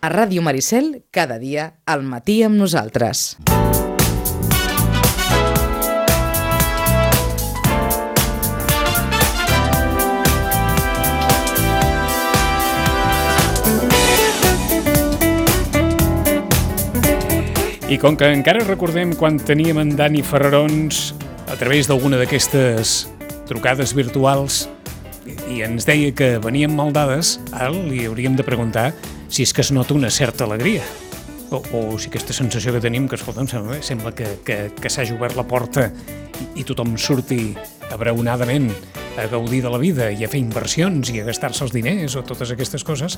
A Ràdio Maricel, cada dia, al matí amb nosaltres. I com que encara recordem quan teníem en Dani Ferrarons a través d'alguna d'aquestes trucades virtuals i ens deia que venien mal dades, ara li hauríem de preguntar si és que es nota una certa alegria. O, o si aquesta sensació que tenim, que escolta, em sembla, sembla que, que, que s'hagi obert la porta i, i tothom surti abraonadament a gaudir de la vida i a fer inversions i a gastar-se els diners o totes aquestes coses.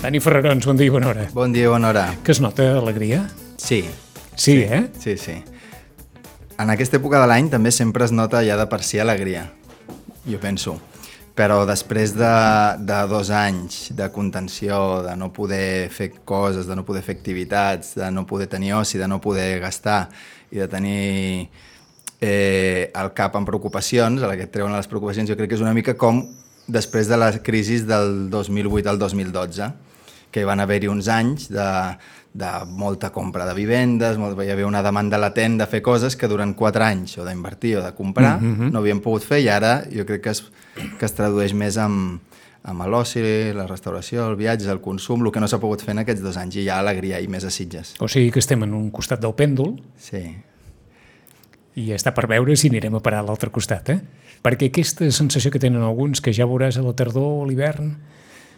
Dani Ferrarons, bon dia i bona hora. Bon dia, bona hora. Que es nota alegria? Sí. Sí, eh? Sí, sí. En aquesta època de l'any també sempre es nota ja de per si alegria, jo penso. Però després de, de dos anys de contenció, de no poder fer coses, de no poder fer activitats, de no poder tenir oci, de no poder gastar i de tenir eh, el cap en preocupacions, a la que et treuen les preocupacions, jo crec que és una mica com després de la crisi del 2008 al 2012, que van haver-hi uns anys de, de molta compra de vivendes, molt, hi havia una demanda latent de fer coses que durant quatre anys, o d'invertir o de comprar, mm -hmm. no havíem pogut fer i ara jo crec que es, que es tradueix més amb, amb l'oci, la restauració, el viatge, el consum, el que no s'ha pogut fer en aquests dos anys, i hi ha alegria i més a Sitges. O sigui que estem en un costat del pèndol Sí, i està per veure si anirem a parar a l'altre costat, eh? Perquè aquesta sensació que tenen alguns, que ja veuràs a la tardor o a l'hivern...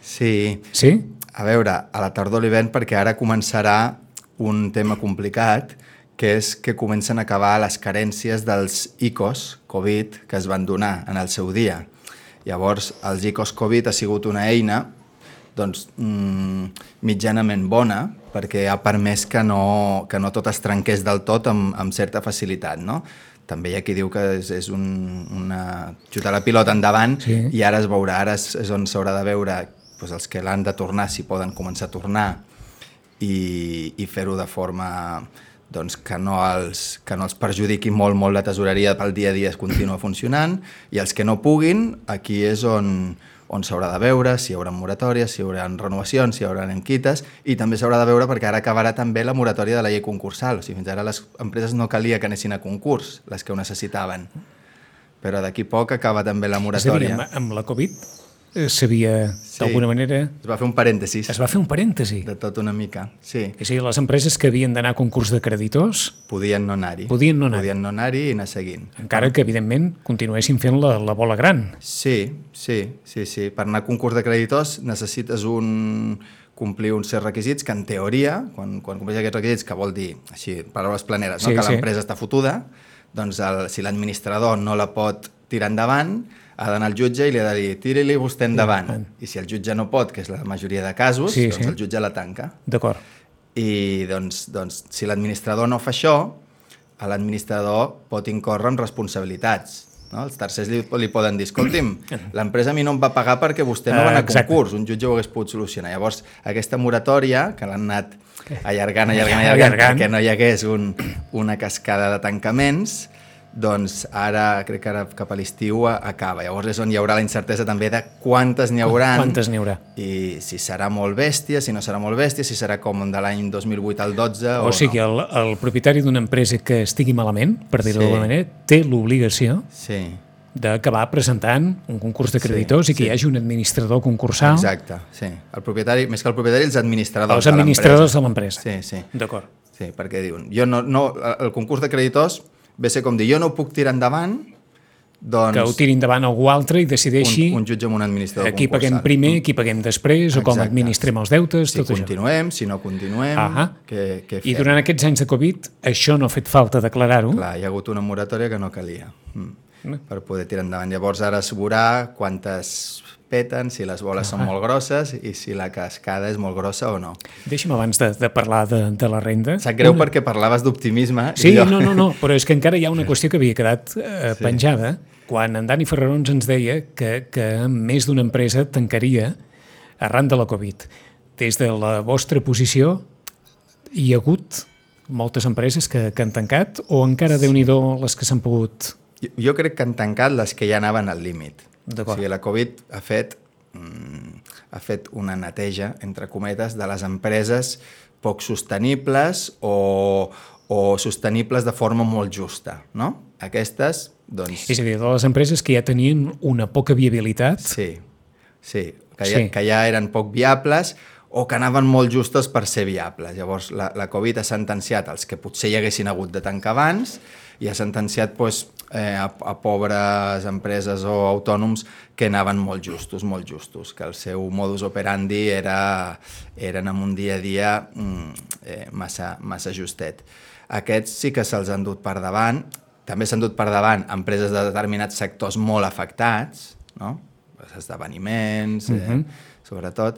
sí. Sí? A veure, a la tardor l'hivern, perquè ara començarà un tema complicat, que és que comencen a acabar les carències dels ICOs Covid que es van donar en el seu dia. Llavors, els ICOs Covid ha sigut una eina doncs, mm, mitjanament bona perquè ha permès que no, que no tot es trenqués del tot amb, amb certa facilitat. No? També hi ha qui diu que és, és un, una... xutar la pilota endavant Sí. i ara es veurà, ara és, és on s'haurà de veure doncs, els que l'han de tornar, si poden començar a tornar i, i fer-ho de forma doncs, que, no els, que no els perjudiqui molt, molt la tesoreria pel dia a dia es continua funcionant i els que no puguin, aquí és on, on s'haurà de veure si hi haurà moratòries, si hi haurà renovacions, si hi haurà enquites i també s'haurà de veure perquè ara acabarà també la moratòria de la llei concursal. O sigui, fins ara les empreses no calia que anessin a concurs, les que ho necessitaven. Però d'aquí poc acaba també la És a dir, moratòria. amb, amb la Covid s'havia, Sí. d'alguna manera, Es va fer un parèntesis es va fer un parèntesi. de tot una mica. Sí, És a dir, les empreses que havien d'anar a concurs de creditors, podien no anar-hi. Podien no anar-hi. Podien no anar-hi i anar seguint. encara que, evidentment, continuessin fent la, la bola gran. Sí, sí, sí, sí. Per anar a concurs de creditors necessites un complir uns certs requisits que en teoria, quan, quan compleix aquests requisits, que vol dir, així, paraules planeres, no? Sí, que sí. l'empresa està fotuda, doncs el, si l'administrador no la pot tirar endavant, ha d'anar al jutge i li ha de dir tiri-li vostè endavant. endavant. I si el jutge no pot, que és la majoria de casos, Sí, doncs sí. el jutge la tanca. D'acord. I doncs, doncs si l'administrador no fa això, l'administrador pot incórrer en responsabilitats. No? Els tercers li, li poden dir, escolti'm, l'empresa a mi no em va pagar perquè vostè no va anar a concurs, un jutge ho hagués pogut solucionar. Llavors, aquesta moratòria, que l'han anat allargant, allargant, Allargant. allargant, perquè no hi hagués un, una cascada de tancaments, doncs ara, crec que ara cap a l'estiu acaba. Llavors és on hi haurà la incertesa també de quantes n'hi haurà Quantes n'hi haurà? i si serà molt bèstia, si no serà molt bèstia, si serà com de l'any 2008 al 12 o, O sigui, no. el, el propietari d'una empresa que estigui malament, per dir-ho Sí. d'alguna manera, té l'obligació Sí, d'acabar presentant un concurs de creditors Sí, i que sí. hi hagi un administrador concursal, exacte, sí. El propietari, més que el propietari, els administradors els administradors de l'empresa. Sí, sí, D'acord. sí, perquè diuen, jo no, no, el concurs de creditors ve a ser com dir, jo no puc tirar endavant, doncs Que ho tiri endavant algú altre i decideixi un, un jutge amb un administrador aquí paguem primer, aquí paguem després, o com Exacte. administrem els deutes, Si tot això. continuem, si no continuem, Ahà. què, què I fem? durant aquests anys de Covid, això no ha fet falta declarar-ho. Clar, hi ha hagut una moratòria que no calia mm. per poder tirar endavant. Llavors ara es veurà quantes peten, si les boles són molt grosses i si la cascada és molt grossa o no. Deixa'm abans de, de parlar de, de la renda. Sap greu perquè parlaves d'optimisme. Sí, jo- no, no, no, però és que encara hi ha una qüestió que havia quedat eh, penjada quan en Dani Ferrarons ens deia que, que més d'una empresa tancaria arran de la Covid. Des de la vostra posició hi ha hagut moltes empreses que, que han tancat o encara, sí. déu-n'hi-do, les que s'han pogut... Jo, jo crec que han tancat les que ja anaven al límit. O sigui, la Covid ha fet... Mm, ha fet una neteja, entre cometes, de les empreses poc sostenibles o, o sostenibles de forma molt justa, no? Aquestes, doncs... És a dir, de les empreses que ja tenien una poca viabilitat... Sí, sí, que ja, Sí. que ja eren poc viables o que anaven molt justes per ser viables. Llavors, la, la Covid ha sentenciat els que potser hi haguessin hagut de tancar abans i ha sentenciat doncs, eh, a, a pobres empreses o autònoms que anaven molt justos, molt justos, que el seu modus operandi era, eren en un dia a dia mm, eh, massa, massa justet. Aquests sí que se'ls han dut per davant, també s'han dut per davant empreses de determinats sectors molt afectats, no? Els esdeveniments, eh, sobretot,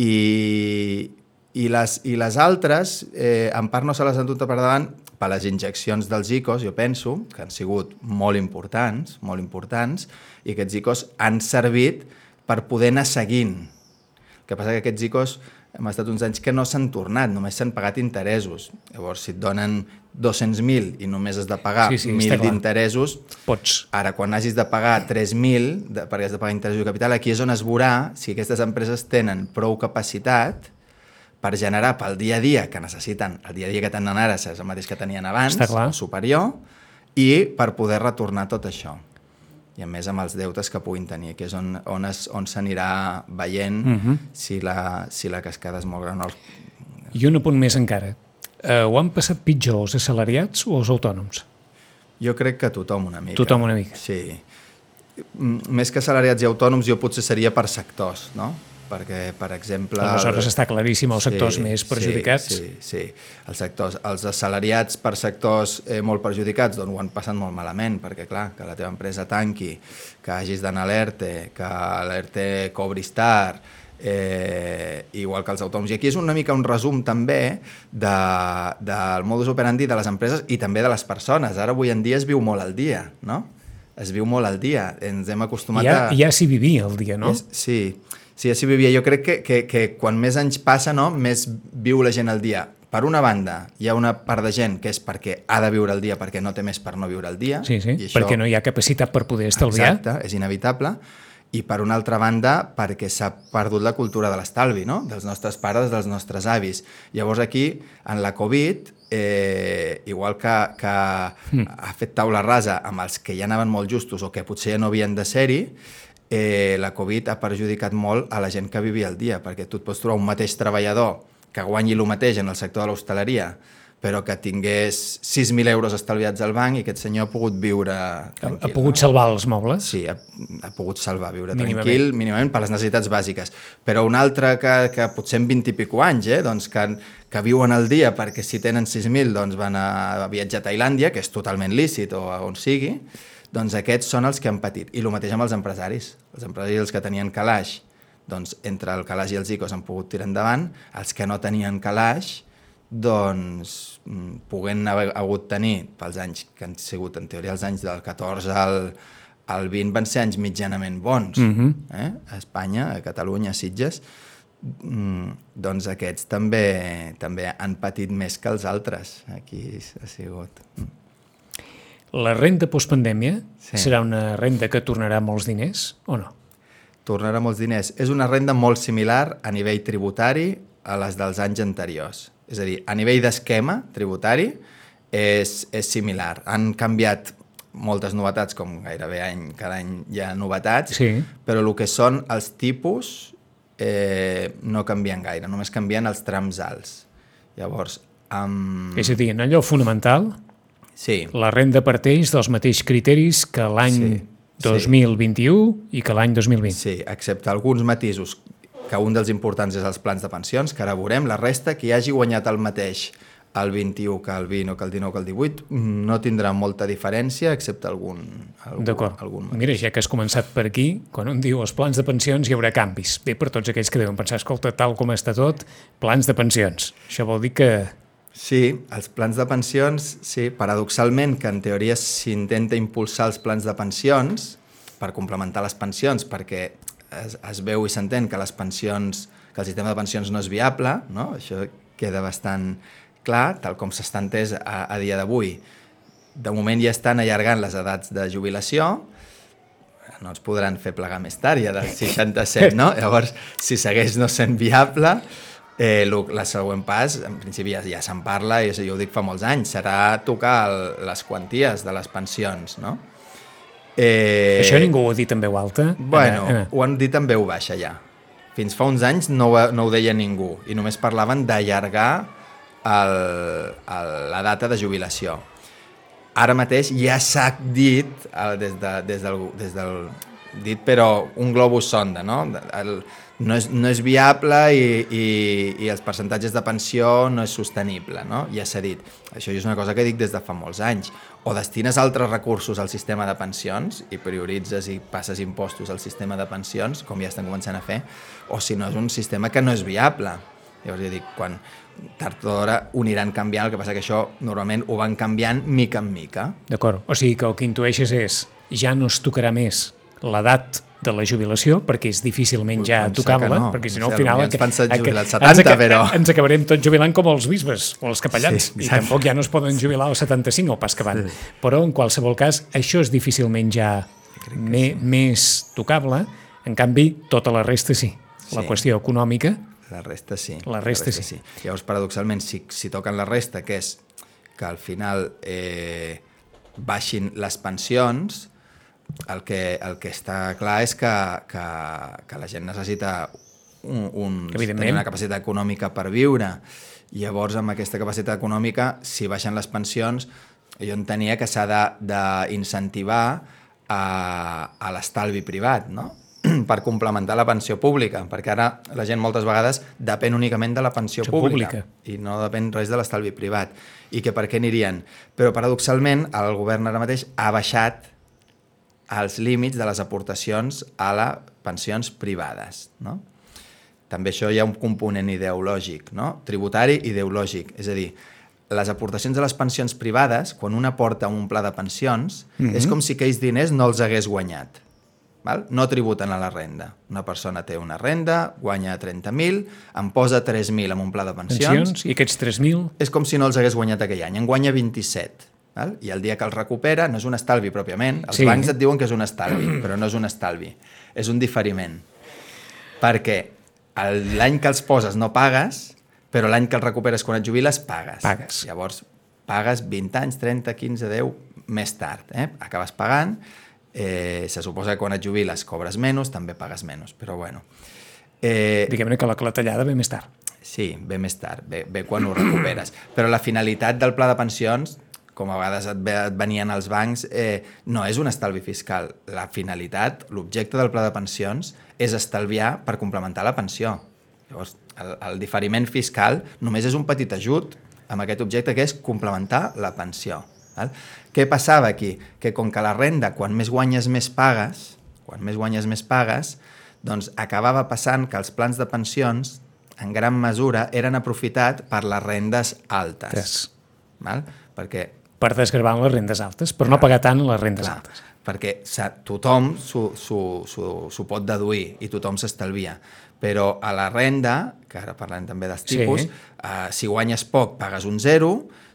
i, i, les, i les altres, eh, en part no se les han dut per davant per les injeccions dels ICOs, jo penso, que han sigut molt importants, molt importants, i aquests ICOs han servit per poder anar seguint. El que passa que aquests ICOs hem estat uns anys que no s'han tornat, només s'han pagat interessos. Llavors, si et donen 200.000 i només has de pagar Sí, sí, està 1.000 clar. d'interessos, Pots. Ara, quan hagis de pagar 3.000, de- perquè has de pagar interessos i capital, aquí és on es veurà si aquestes empreses tenen prou capacitat per generar pel dia a dia que necessiten, el dia a dia que tenen ara és el mateix que tenien abans, o superior, i per poder retornar tot això. I a més amb els deutes que puguin tenir, que és on, on, es, on s'anirà veient Mhm. si, la, si la cascada és molt gran. o I un apunt més encara. Eh, ho han passat pitjor els assalariats o els autònoms? Jo crec que tothom una mica. Tothom una mica. Sí. Més que assalariats i autònoms, jo potser seria per sectors, no? Perquè, per exemple... Aleshores està claríssim els sectors Sí, més sí, perjudicats. Sí, sí. Els, sectors, els assalariats per sectors eh, molt perjudicats doncs ho han passat molt malament, perquè clar, que la teva empresa tanqui, que hagis d'anar a l'ERTE, que l'ERTE cobris tard, eh, igual que els autònoms. I aquí és una mica un resum també de, del modus operandi de les empreses i també de les persones. Ara avui en dia es viu molt al dia, no? Es viu molt al dia. Ens hem acostumat Ja, a... ja s'hi vivia el dia, no? És, sí, sí, així vivia. Jo crec que, que, que quan més anys passa, no, més viu la gent el dia. Per una banda, hi ha una part de gent que és perquè ha de viure el dia perquè no té més per no viure el dia. Sí, sí, i perquè no hi ha capacitat per poder estalviar. Exacte, és inevitable. I per una altra banda, perquè s'ha perdut la cultura de l'estalvi, no? dels nostres pares, dels nostres avis. Llavors aquí, en la Covid, eh, igual que, que mm. ha fet taula rasa amb els que ja anaven molt justos o que potser ja no havien de ser-hi, eh, la Covid ha perjudicat molt a la gent que vivia el dia, perquè tu et pots trobar un mateix treballador que guanyi el mateix en el sector de l'hostaleria, però que tingués 6.000 euros estalviats al banc i aquest senyor ha pogut viure Ha, tranquil. ha pogut salvar els mobles? Sí, ha, ha pogut salvar, viure Mínimament. tranquil, mínimament per les necessitats bàsiques. Però un altre que, que potser amb 20 i pico anys, eh, doncs que, que viuen el dia perquè si tenen 6.000 doncs van a, a viatjar a Tailàndia, que és totalment lícit o on sigui, doncs aquests són els que han patit. I el mateix amb els empresaris. Els empresaris els que tenien calaix, doncs entre el calaix i els ICOs han pogut tirar endavant, els que no tenien calaix, doncs mm, poguent haver hagut tenir pels anys que han sigut en teoria els anys del 14 al, al 20 van ser anys mitjanament bons Mhm. eh? a Espanya, a Catalunya, a Sitges mm, doncs aquests també també han patit més que els altres aquí ha sigut mm. La renda postpandèmia Sí. serà una renda que tornarà molts diners o no? tornarà molts diners. És una renda molt similar a nivell tributari a les dels anys anteriors. És a dir, a nivell d'esquema tributari és, és similar. Han canviat moltes novetats, com gairebé any, cada any hi ha novetats, Sí. però el que són els tipus eh, no canvien gaire, només canvien els trams alts. Llavors, amb... És a dir, en allò fonamental, Sí, la renda parteix dels mateixos criteris que l'any Sí, sí. 2021 i que l'any 2020. Sí, excepte alguns matisos, que un dels importants és els plans de pensions, que ara veurem, la resta, qui hagi guanyat el mateix el 21 que el 20 o que el 19 que el 18, no tindrà molta diferència, excepte algun, algun, D'acord. algun matís. Mira, ja que has començat per aquí, quan un diu els plans de pensions hi haurà canvis. Bé, per tots aquells que deuen pensar, escolta, tal com està tot, plans de pensions. Això vol dir que... Sí, els plans de pensions, sí, paradoxalment, que en teoria s'intenta impulsar els plans de pensions per complementar les pensions, perquè es, es veu i s'entén que les pensions, que el sistema de pensions no és viable, no? això queda bastant clar, tal com s'està entès a, a dia d'avui. De moment ja estan allargant les edats de jubilació, no ens podran fer plegar més tard, ja del 67, no? Llavors, si segueix no sent viable, eh, la següent pas, en principi ja, ja se'n parla, i jo ho dic fa molts anys, serà tocar el, les quanties de les pensions, no? Eh, Això ningú ho ha dit en veu alta? Bueno, Anna, Anna. ho han dit en veu baixa ja. Fins fa uns anys no, no ho deia ningú i només parlaven d'allargar la data de jubilació. Ara mateix ja s'ha dit, el, des, de, des, del, des del dit però un globus sonda, no? El, no, és, no és viable i, i, i els percentatges de pensió no és sostenible, no? Ja s'ha dit. Això és una cosa que dic des de fa molts anys. O destines altres recursos al sistema de pensions i prioritzes i passes impostos al sistema de pensions, com ja estan començant a fer, o si no és un sistema que no és viable. Llavors jo dic, quan tard o d'hora ho aniran canviant, el que passa que això normalment ho van canviant mica en mica. D'acord, o sigui que el que intueixes és ja no es tocarà més l'edat de la jubilació, perquè és difícilment ja tocable, no. perquè si no al final... Ens pensen jubilar als 70, ens, però... Ens acabarem tots jubilant com els bisbes o els capellans, sí, i tampoc ja no es poden jubilar als 75 o pas que van. Sí. Però, en qualsevol cas, això és difícilment ja me, sí. més tocable, en canvi, tota la resta sí. sí. La qüestió econòmica... La resta sí. La resta, la resta sí. sí. Llavors, paradoxalment, si, si toquen la resta, que és que al final eh, baixin les pensions, el que, el que està clar és que, que, que la gent necessita un, un, tenir una capacitat econòmica per viure. Llavors, amb aquesta capacitat econòmica, si baixen les pensions, jo entenia que s'ha d'incentivar a, a l'estalvi privat, no? per complementar la pensió pública, perquè ara la gent moltes vegades depèn únicament de la pensió pública, pública i no depèn res de l'estalvi privat. I que per què anirien? Però paradoxalment el govern ara mateix ha baixat als límits de les aportacions a les pensions privades. No? També això hi ha un component ideològic, no? tributari ideològic, és a dir, les aportacions a les pensions privades, quan una porta un pla de pensions, mm -hmm. és com si aquells diners no els hagués guanyat. Val? No tributen a la renda. Una persona té una renda, guanya 30.000, em posa 3.000 en un pla de pensions... Pensions, i aquests 3.000... És com si no els hagués guanyat aquell any, en guanya 27. Val? I el dia que el recupera no és un estalvi pròpiament. Els sí. bancs et diuen que és un estalvi, però no és un estalvi. És un diferiment. Perquè l'any que els poses no pagues, però l'any que els recuperes quan et jubiles pagues. Pagues. Llavors pagues 20 anys, 30, 15, 10, més tard. Eh? Acabes pagant, eh, se suposa que quan et jubiles cobres menys, també pagues menys, però bueno. Eh, Diguem-ne que la clatellada ve més tard. Sí, ve més tard, ve, ve quan ho recuperes. Però la finalitat del pla de pensions com a vegades et, et venien els bancs, eh, no és un estalvi fiscal. La finalitat, l'objecte del pla de pensions és estalviar per complementar la pensió. Llavors, el, el diferiment fiscal només és un petit ajut amb aquest objecte que és complementar la pensió. Val? Què passava aquí? Que com que la renda, quan més guanyes més pagues, quan més guanyes més pagues, doncs acabava passant que els plans de pensions en gran mesura eren aprofitat per les rendes altes. Yes. Val? Perquè per desgravar les rendes altes, per Clar. no pagar tant les rendes Clar. altes. Perquè tothom s'ho pot deduir i tothom s'estalvia. Però a la renda, que ara parlem també dels tipus, sí. eh, si guanyes poc pagues un 0,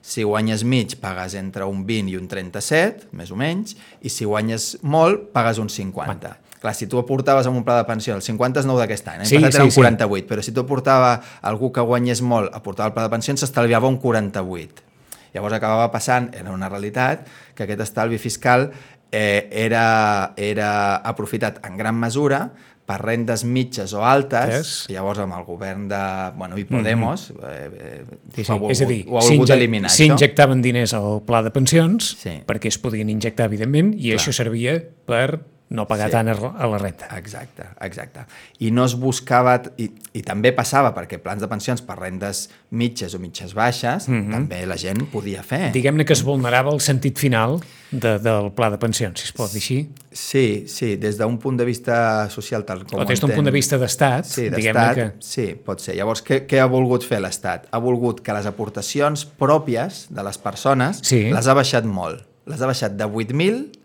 si guanyes mig pagues entre un 20 i un 37, més o menys, i si guanyes molt pagues un 50. Man. Clar, si tu aportaves amb un pla de pensió, el 50 és nou d'aquest any, eh? sí, passat sí, era un 48, sí. però si tu aportava algú que guanyés molt, aportava el pla de pensió, s'estalviava un 48 Llavors acabava passant, era una realitat, que aquest estalvi fiscal eh, era, era aprofitat en gran mesura per rendes mitges o altes, yes. llavors amb el govern de... Bueno, i Podemos mm -hmm. eh, sí, sí. volgut, és a dir, ho ha volgut eliminar. S'injectaven diners al pla de pensions sí. perquè es podien injectar, evidentment, i Clar. això servia per no pagar sí. tant a la renta. Exacte, exacte. I no es buscava, i, i també passava perquè plans de pensions per rendes mitges o mitges baixes, mm -hmm. també la gent podia fer. Diguem-ne que es vulnerava el sentit final de, del pla de pensions, si es pot dir així. Sí, sí, des d'un punt de vista social tal com O des d'un punt de vista d'estat, sí, diguem-ne que... Sí, pot ser. Llavors, què, què ha volgut fer l'Estat? Ha volgut que les aportacions pròpies de les persones sí. les ha baixat molt. Les ha baixat de 8.000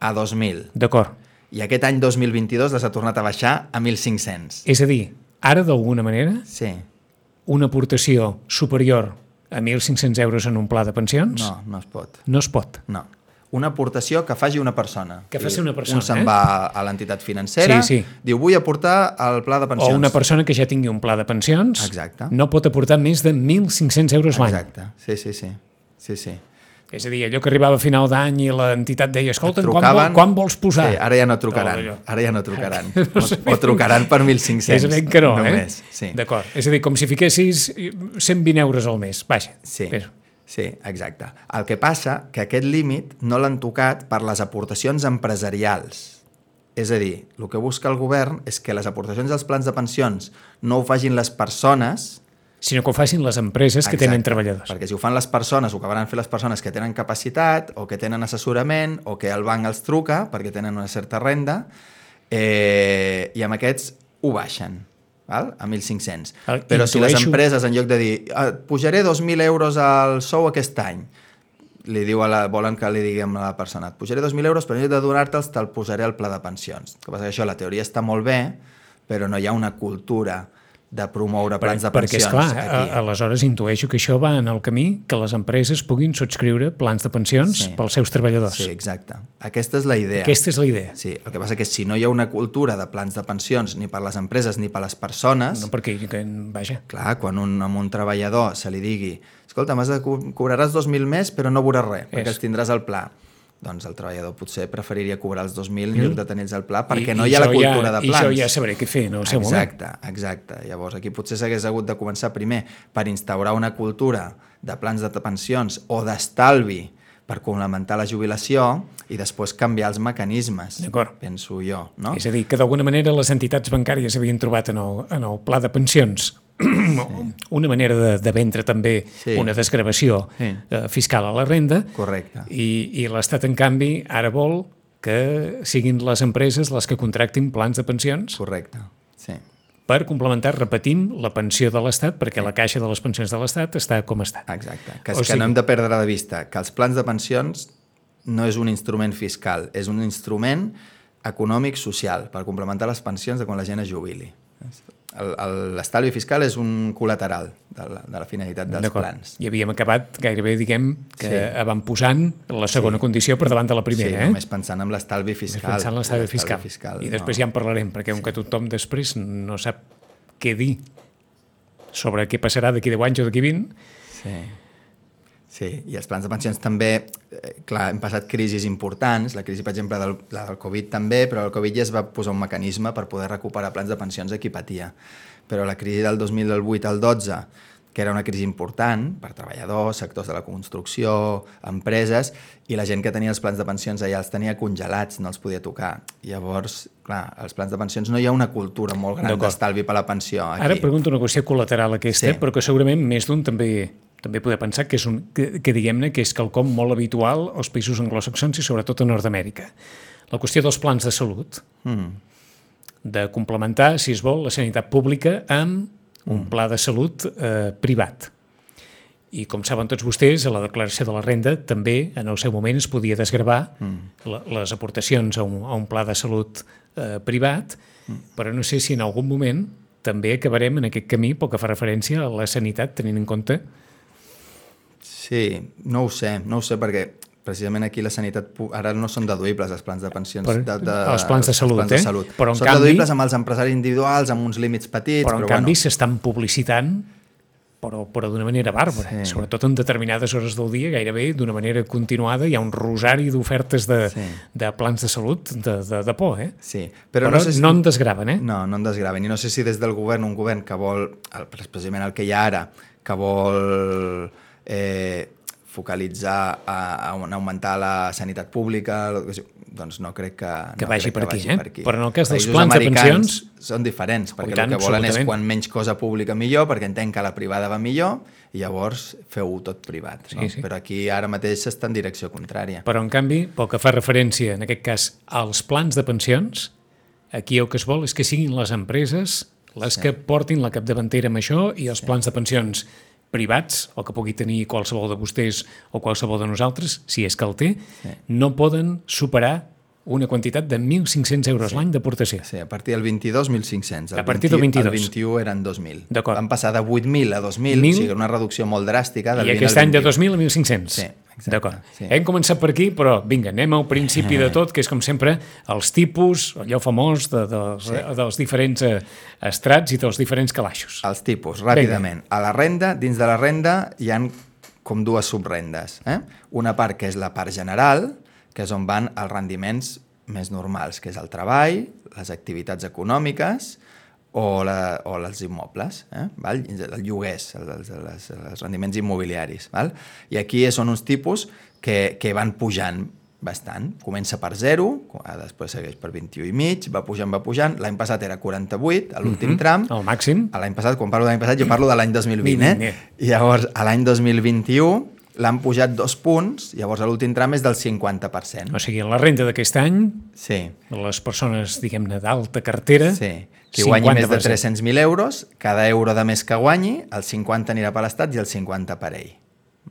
a 2.000. D'acord. I aquest any 2022 les ha tornat a baixar a 1.500. És a dir, ara d'alguna manera, sí. una aportació superior a 1.500 euros en un pla de pensions? No, no es pot. No es pot? No. una aportació que faci una persona. Que faci una persona, Un se'n eh? va a l'entitat financera, Sí, sí. diu, vull aportar al pla de O pensions. una persona que ja tingui un pla de pensions Exacte. no pot aportar més de 1.500 euros l'any. Exacte, sí, sí, sí. sí, sí. És a dir, allò que arribava a final d'any i l'entitat deia escolta, quan, vol, quan vols posar? Sí, ara ja no trucaran. Oh, ara ja no trucaran. No sé o, o trucaran per 1.500. És evident que no, només. eh? Sí. D'acord. És a dir, com si fiquessis 120 euros al mes. Vaja. Sí, Però, sí, exacte. El que passa que aquest límit no l'han tocat per les aportacions empresarials. És a dir, el que busca el govern és que les aportacions als plans de pensions no ho facin les persones, sinó que ho facin les empreses que tenen treballadors. perquè si ho fan les persones, ho acabaran fer les persones que tenen capacitat o que tenen assessorament o que el banc els truca perquè tenen una certa renda eh, i amb aquests ho baixen val? a 1.500. Ah, Però si les empreses, en lloc de dir ah, pujaré 2.000 euros al sou aquest any, li diu a la, volen que li diguem a la persona et pujaré 2.000 euros, però en lloc de donar-te'ls te'l posaré al pla de pensions. El que passa que això, la teoria està molt bé, però no hi ha una cultura de promoure plans de perquè, pensions esclar, a, aquí. aleshores intueixo que això va en el camí que les empreses puguin subscriure plans de pensions Sí. pels seus treballadors. Sí, exacte. Aquesta és la idea. Aquesta és la idea. Sí, el que passa que si no hi ha una cultura de plans de pensions ni per les empreses ni per les persones, No perquè, que, vaja, clar, quan un, a un treballador se li digui escolta, m'has de co cobraràs 2.000 més però no veuràs res, perquè És. els tindràs al pla. Doncs el treballador potser preferiria cobrar els 2.000 en lloc de tenir-los al pla perquè no hi ha la cultura ja, de I plans. jo ja sabré què fer en el seu moment. Exacte, exacte. Llavors aquí potser s'hagués hagut de començar primer per instaurar una cultura de plans de pensions o d'estalvi per complementar la jubilació i després canviar els mecanismes, penso jo. No? És a dir, que d'alguna manera les entitats bancàries havien trobat en el, en el pla de pensions una manera de, de vendre també Sí. una desgravació Sí. eh, fiscal a la renda Correcte. i, i l'Estat, en canvi, ara vol que siguin les empreses les que contractin plans de pensions Correcte, sí. per complementar, repetim, la pensió de l'Estat, perquè la caixa de les pensions de l'Estat està com està. Exacte. Que, O o que sigui- no hem de perdre de vista que els plans de pensions no és un instrument fiscal, és un instrument econòmic-social per complementar les pensions de quan la gent es jubili. L'estalvi fiscal és un col·lateral de la, de la finalitat dels plans. I havíem acabat gairebé, diguem, que Sí. van posant la segona condició per davant de la primera, sí, eh? només pensant en l'estalvi fiscal. Pensant en l'estalvi fiscal. fiscal. I després ja en parlarem, perquè com que tothom després no sap què dir sobre què passarà d'aquí 10 anys o d'aquí 20, Sí. Sí, i els plans de pensions també, eh, clar, hem passat crisis importants, la crisi, per exemple, del, la del Covid també, però el Covid ja es va posar un mecanisme per poder recuperar plans de pensions a qui patia. Però la crisi del 2008 al 12, que era una crisi important per treballadors, sectors de la construcció, empreses, i la gent que tenia els plans de pensions allà els tenia congelats, no els podia tocar. Llavors, clar, als plans de pensions no hi ha una cultura molt gran d'estalvi per la pensió. Aquí. Ara pregunto una qüestió col·lateral aquesta, Sí. però que segurament més d'un també també poder pensar que és un, que, que diguem-ne que és quelcom molt habitual als països anglosaxons i sobretot a Nord-Amèrica. La qüestió dels plans de salut, Mm. de complementar, si es vol, la sanitat pública amb un pla de salut eh, privat. I com saben tots vostès, a la declaració de la renda també en el seu moment es podia desgravar mm. la, les aportacions a un, a un pla de salut eh, privat, mm. però no sé si en algun moment també acabarem en aquest camí pel que fa referència a la sanitat, tenint en compte Sí, no ho sé, no ho sé perquè precisament aquí la sanitat ara no són deduïbles els plans de pensions Per- de, de, els plans de salut, plans de eh? salut. Però, en són canvi- deduïbles amb els empresaris individuals amb uns límits petits però en però, canvi bueno, s'estan publicitant però, però d'una manera bàrbara, Sí. sobretot en determinades hores del dia, gairebé d'una manera continuada, hi ha un rosari d'ofertes de, Sí. de plans de salut de, de, de por, eh? sí, Però, però, però no sé si... no en desgraven, eh? No, no en desgraven. I no sé si des del govern, un govern que vol, el, precisament el que hi ha ara, que vol eh, focalitzar a, a augmentar la sanitat pública, doncs no crec que, Que no vagi per aquí, vagi eh? per aquí. Però en el cas dels plans de pensions- Són diferents, perquè tant, el que volen és quan menys cosa pública millor, perquè entenc que la privada va millor, i llavors feu tot privat. No? Sí, sí. Però aquí ara mateix està en direcció contrària. Però, en canvi, pel que fa referència, en aquest cas, als plans de pensions, aquí el que es vol és que siguin les empreses les sí. que portin la capdavantera amb això i els sí. plans de pensions privats, o que pugui tenir qualsevol de vostès o qualsevol de nosaltres, si és que el té, sí. no poden superar una quantitat de 1.500 euros sí. l'any d'aportació. Sí, a partir del 22, 1.500. El A partir del 22. El 21 eren 2.000. D'acord. Van passar de 8.000 a 2.000, Mil. o sigui, una reducció molt dràstica. Del I 20 aquest any de 21. 2.000 a 1.500. Sí, D'acord. sí. Hem començat per aquí, però vinga, anem al principi de tot, que és com sempre els tipus, allò famós de, dels, sí. dels diferents eh, estrats i dels diferents calaixos. Els tipus, ràpidament. A la renda, dins de la renda hi han com dues subrendes. Eh? Una part que és la part general, que és on van els rendiments més normals, que és el treball, les activitats econòmiques o, la, o els immobles, eh? val? el lloguers, els, els, els, rendiments immobiliaris. Val? I aquí són uns tipus que, que van pujant bastant. Comença per 0, després segueix per 21 i mig, va pujant, va pujant. L'any passat era 48, a l'últim Mhm. tram. El màxim. L'any passat, quan parlo de l'any passat, jo parlo de l'any 2020, Vint, eh? I llavors, a l'any 2021 l'han pujat dos punts, llavors a l'últim tram és del 50%. O sigui, la renda d'aquest any, Sí, les persones, diguem-ne, d'alta cartera... sí. Qui guanyi més de 50%. 300.000 euros, cada euro de més que guanyi, el 50 anirà per l'Estat i el 50 per ell.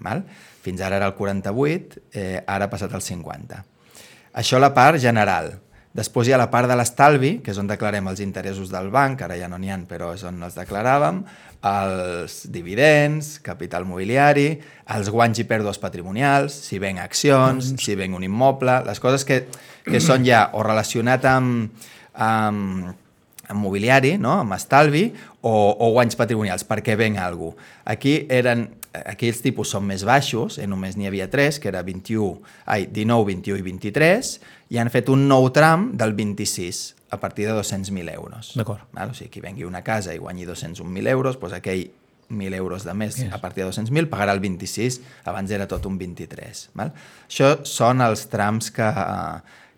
Val? Fins ara era el 48, eh, ara ha passat al 50. Això la part general. Després hi ha la part de l'estalvi, que és on declarem els interessos del banc, ara ja no n'hi ha, però és on els declaràvem, els dividends, capital mobiliari, els guanys i pèrdues patrimonials, si ven accions, si ven un immoble, les coses que, que són ja o relacionat amb, amb, amb mobiliari, no? amb estalvi, o, o guanys patrimonials, perquè ven cosa. Aquí, eren, aquí els tipus són més baixos, eh? només n'hi havia 3, que era 21, ai, 19, 21 i 23, i han fet un nou tram del 26, a partir de 200.000 euros. D'acord. O sigui, qui vengui una casa i guanyi 201.000 euros, doncs aquell 1.000 euros de més Yes. a partir de 200.000 pagarà el 26, abans era tot un 23. Val? Això són els trams que,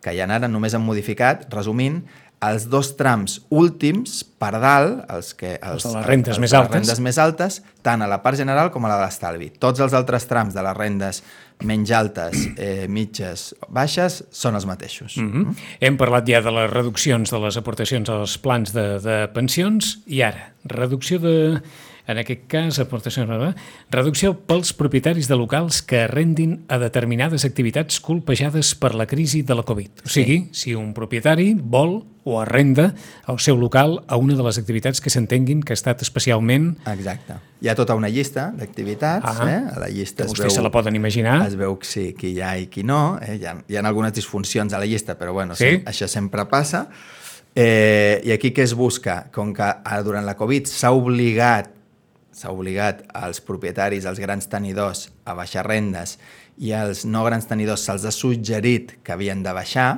que hi ha ara, només han modificat, resumint, els dos trams últims per dalt, els, que, els, Els de les rendes els més de les altes. rendes més altes, tant a la part general com a la de l'estalvi. Tots els altres trams de les rendes menys altes, eh, mitges, baixes, són els mateixos. Mm -hmm. Hem parlat ja de les reduccions de les aportacions als plans de, de pensions i ara, reducció de, en aquest cas, aportacions, reducció pels propietaris de locals que arrendin a determinades activitats colpejades per la crisi de la Covid. O sigui, si un propietari vol o arrenda el seu local a una de les activitats que s'entenguin que ha estat especialment... Exacte. Hi ha tota una llista d'activitats, Ah, eh? a la llista es veu, se la poden imaginar. es veu que sí, qui hi ha i qui no, eh? hi, ha, hi ha algunes disfuncions a la llista, però bueno, Sí? sí? això sempre passa. Eh, I aquí què es busca? Com que ara, durant la Covid s'ha obligat s'ha obligat als propietaris, als grans tenidors, a baixar rendes i als no grans tenidors se'ls ha suggerit que havien de baixar,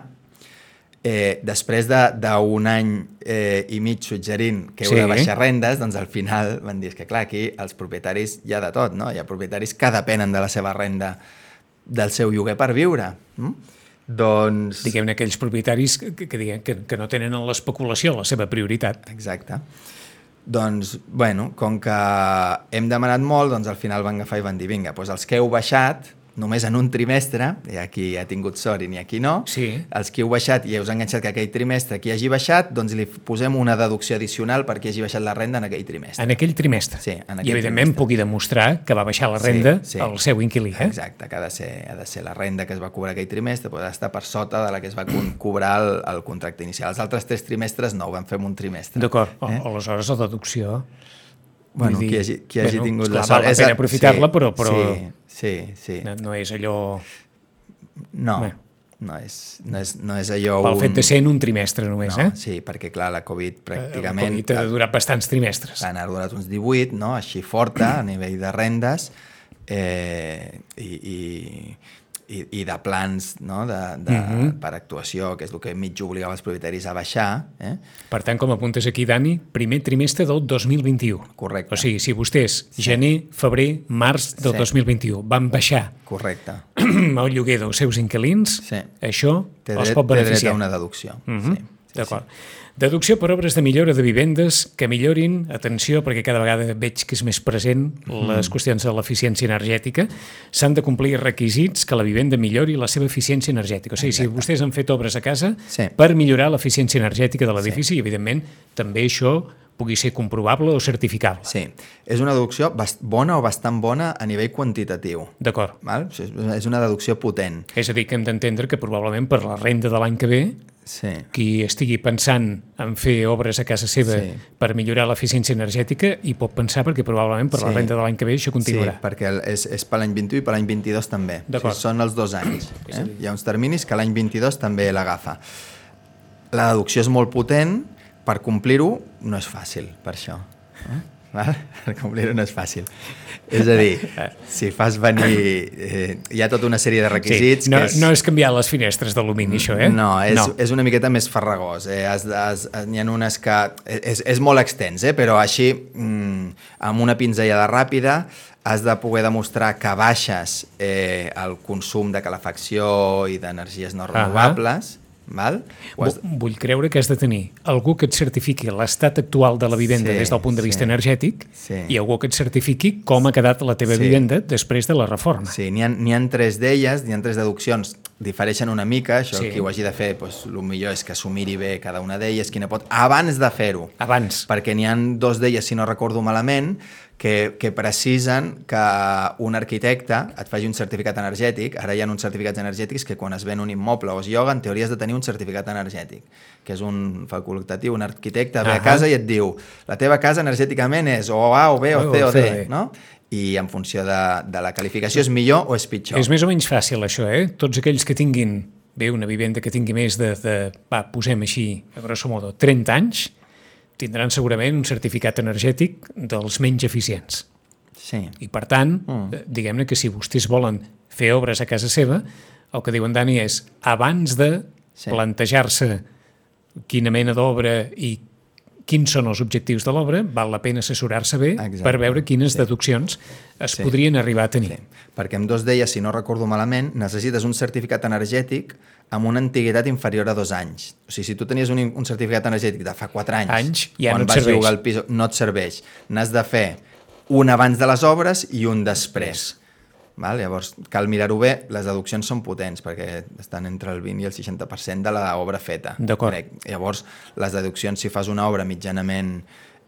eh, després d'un de, any eh, i mig suggerint que heu Sí. de baixar rendes, doncs al final van dir "És que clar, aquí els propietaris hi ha de tot, no? Hi ha propietaris que depenen de la seva renda del seu lloguer per viure. Mm? Doncs... Diguem-ne aquells propietaris que, que, que, que, que no tenen en l'especulació la seva prioritat. Exacte. Doncs, bueno, com que hem demanat molt, doncs al final van agafar i van dir, vinga, doncs els que heu baixat, només en un trimestre, hi ha qui ha tingut sort i n'hi ha qui no, Sí. els que heu baixat i us ha enganxat que aquell trimestre qui hagi baixat, doncs li posem una deducció addicional perquè hagi baixat la renda en aquell trimestre. En aquell trimestre. Sí, en I, aquell evidentment, trimestre. pugui demostrar que va baixar la renda Sí, sí. al seu inquilí. Eh? Exacte, que ha de, ser, ha de ser la renda que es va cobrar aquell trimestre, però ha d'estar per sota de la que es va cobrar el, el contracte inicial. Els altres tres trimestres no, ho vam fer en un trimestre. D'acord. Eh? Aleshores, la deducció... Bueno, dir, qui hagi, qui hagi bueno, tingut esclar, la sort... Val la pena aprofitar-la, sí, però, però Sí, sí, sí. no, no és allò... No, Bé. no és, no és, no és allò... Pel un... fet de ser en un trimestre només, no, eh? Sí, perquè clar, la Covid La pràcticament Covid ha durat bastants trimestres. han durat uns 18, no? així forta a nivell de rendes eh, i, i, i, i de plans no? de, de, Mhm. per actuació, que és el que mig obligava els propietaris a baixar. Eh? Per tant, com apuntes aquí, Dani, primer trimestre del 2021. Correcte. O sigui, si vostès, gener, febrer, març del Sí. 2021, van baixar Correcte. el lloguer dels seus inquilins, Sí. això Té els dret, pot té dret beneficiar. a una deducció. Mhm, sí, sí, D'acord. Deducció per obres de millora de vivendes que millorin, atenció, perquè cada vegada veig que és més present les qüestions de l'eficiència energètica, s'han de complir requisits que la vivenda millori la seva eficiència energètica. O sigui, si vostès han fet obres a casa Sí. per millorar l'eficiència energètica de l'edifici, i evidentment també això pugui ser comprovable o certificable. Sí, és una deducció bona o bastant bona a nivell quantitatiu. D'acord. És una deducció potent. És a dir, que hem d'entendre que probablement per la renda de l'any que ve Sí. qui estigui pensant en fer obres a casa seva Sí. per millorar l'eficiència energètica i pot pensar perquè probablement per la Sí. renda de l'any que ve això continuarà. Sí, perquè és, és per l'any 21 i per l'any 22 també. O sigui, són els dos anys. Eh? Hi ha uns terminis que l'any 22 també l'agafa. La deducció és molt potent, per complir-ho no és fàcil, per això. Eh? Val? Complir-ho no és fàcil. És a dir, si fas venir... Eh, hi ha tota una sèrie de requisits sí. no, que és... no és canviar les finestres d'alumini, això, eh? No, és, no. és una miqueta més farragós. Eh? Has, has, N'hi ha unes que... És, és molt extens, eh? però així, mm, amb una pinzellada ràpida, has de poder demostrar que baixes eh, el consum de calefacció i d'energies no renovables, val? Has, Vu- Vull creure que has de tenir algú que et certifiqui l'estat actual de la vivenda Sí, des del punt de vista sí. energètic Sí. i algú que et certifiqui com ha quedat la teva Sí. vivenda després de la reforma. Sí, n'hi ha, ha tres d'elles, n'hi ha tres deduccions, difereixen una mica, això Sí. qui ho hagi de fer, doncs, el millor és que s'ho miri bé cada una d'elles, quina pot... Abans de fer-ho, Abans. perquè n'hi han dos d'elles, si no recordo malament, que, que precisen que un arquitecte et faci un certificat energètic. Ara hi ha uns certificats energètics que quan es ven un immoble o es lloga, en teoria has de tenir un certificat energètic, que és un facultatiu, un arquitecte ve Ahà. a casa i et diu la teva casa energèticament és o A o B o O C o C D, D. no? I en funció de, de la qualificació és millor o és pitjor. És més o menys fàcil, això, eh? Tots aquells que tinguin bé, una vivenda que tingui més de, de va, posem així, a grosso modo, 30 anys, tindran segurament un certificat energètic dels menys eficients. Sí. I per tant, mm. diguem-ne que si vostès volen fer obres a casa seva, el que diuen Dani és, abans de Sí. plantejar-se quina mena d'obra i quins són els objectius de l'obra, val la pena assessorar-se bé Exacte. per veure quines Sí. deduccions es Sí. podrien arribar a tenir. Sí. Perquè amb dos d'elles, si no recordo malament, necessites un certificat energètic amb una antiguitat inferior a dos anys. O sigui, si tu tenies un, un certificat energètic de fa quatre anys, Anys, ja quan no et vas serveix. llogar el pis, no et serveix. N'has de fer un abans de les obres i un després. Val? Llavors, cal mirar-ho bé. Les deduccions són potents perquè estan entre el 20 i el 60% de l'obra feta. D'acord. Llavors, les deduccions, si fas una obra mitjanament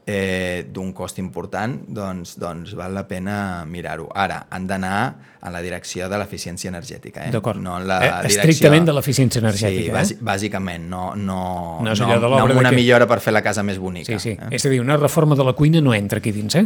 eh, d'un cost important, doncs, doncs val la pena mirar-ho. Ara, han d'anar en la direcció de l'eficiència energètica. Eh? D'acord. No en la Eh, direcció... estrictament de l'eficiència energètica, Sí, eh? bàsi bàsicament. No, no, No no, no una que- millora per fer la casa més bonica. Sí, sí. Eh? És a dir, una reforma de la cuina no entra aquí dins, eh?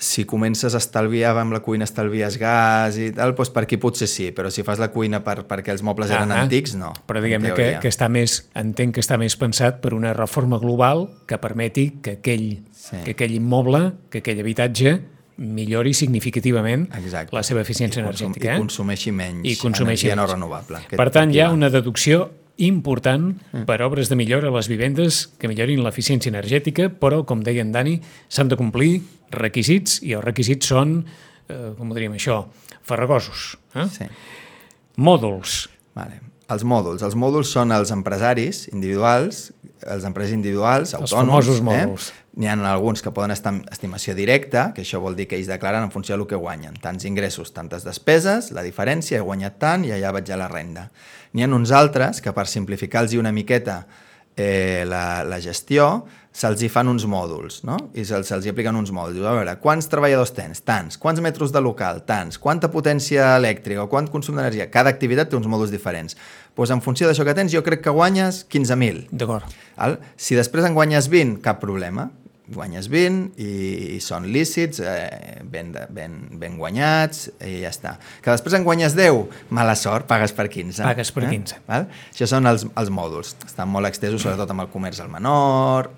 Si comences a estalviar amb la cuina, estalvies gas i tal, doncs per aquí potser sí, però si fas la cuina per, perquè els mobles eren Ahà. antics, no. Però en diguem-ne que, que està més, entenc que està més pensat per una reforma global que permeti que aquell, Sí. que aquell immoble, que aquell habitatge millori significativament Exacte. la seva eficiència I consum- energètica. I eh? consumeixi menys I consumeixi energia no menys. renovable. Aquest- Per tant, hi ha una deducció important Mm. per obres de millora a les vivendes que millorin l'eficiència energètica, però, com deia en Dani, s'han de complir requisits i els requisits són, eh, com ho diríem això, farragosos. Eh? Sí. Mòduls. Vale. Els mòduls. Els mòduls són els empresaris individuals, els empresaris individuals, Els autònoms. famosos mòduls. Eh? N'hi ha alguns que poden estar en estimació directa, que això vol dir que ells declaren en funció del que guanyen. Tants ingressos, tantes despeses, la diferència, he guanyat tant i allà vaig a la renda. N'hi ha uns altres que per simplificar-los una miqueta eh, la, la gestió, se'ls hi fan uns mòduls, no? I se'ls se hi apliquen uns mòduls. A veure, quants treballadors tens? Tants. Quants metres de local? Tants. Quanta potència elèctrica o quant consum d'energia? Cada activitat té uns mòduls diferents. Doncs en funció d'això que tens, jo crec que guanyes 15.000. D'acord. Si després en guanyes 20, cap problema. Guanyes 20 i, i són lícits, eh, ben, ben, ben guanyats i ja està. Que després en guanyes 10, mala sort, pagues per 15. Pagues per 15. Val? Això són els, els mòduls. Estan molt extesos, sobretot amb el comerç al menor.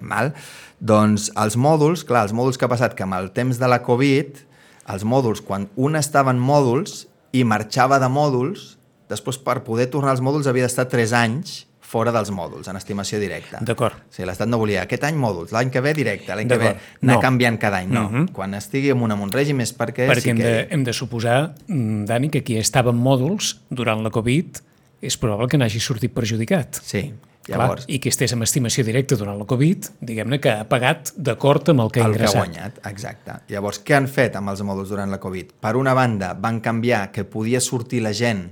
Val? Doncs els mòduls, clar, els mòduls que ha passat que amb el temps de la Covid, els mòduls, quan un estava en mòduls i marxava de mòduls, després per poder tornar als mòduls havia d'estar 3 anys fora dels mòduls, en estimació directa. D'acord. O sigui, l'Estat no volia aquest any mòduls, l'any que ve directe, l'any que ve anar No. canviant cada any. No, Mhm. quan estigui en un, en un règim és perquè, Perquè sí hem, que... de, hem de suposar, mm, Dani, que qui estava en mòduls durant la Covid és probable que n'hagi sortit perjudicat. Sí, Clar, llavors... I que estés amb estimació directa durant la Covid, diguem-ne que ha pagat d'acord amb el que ha el que ha ingressat. guanyat, exacte. Llavors, què han fet amb els mòduls durant la Covid? Per una banda, van canviar que podia sortir la gent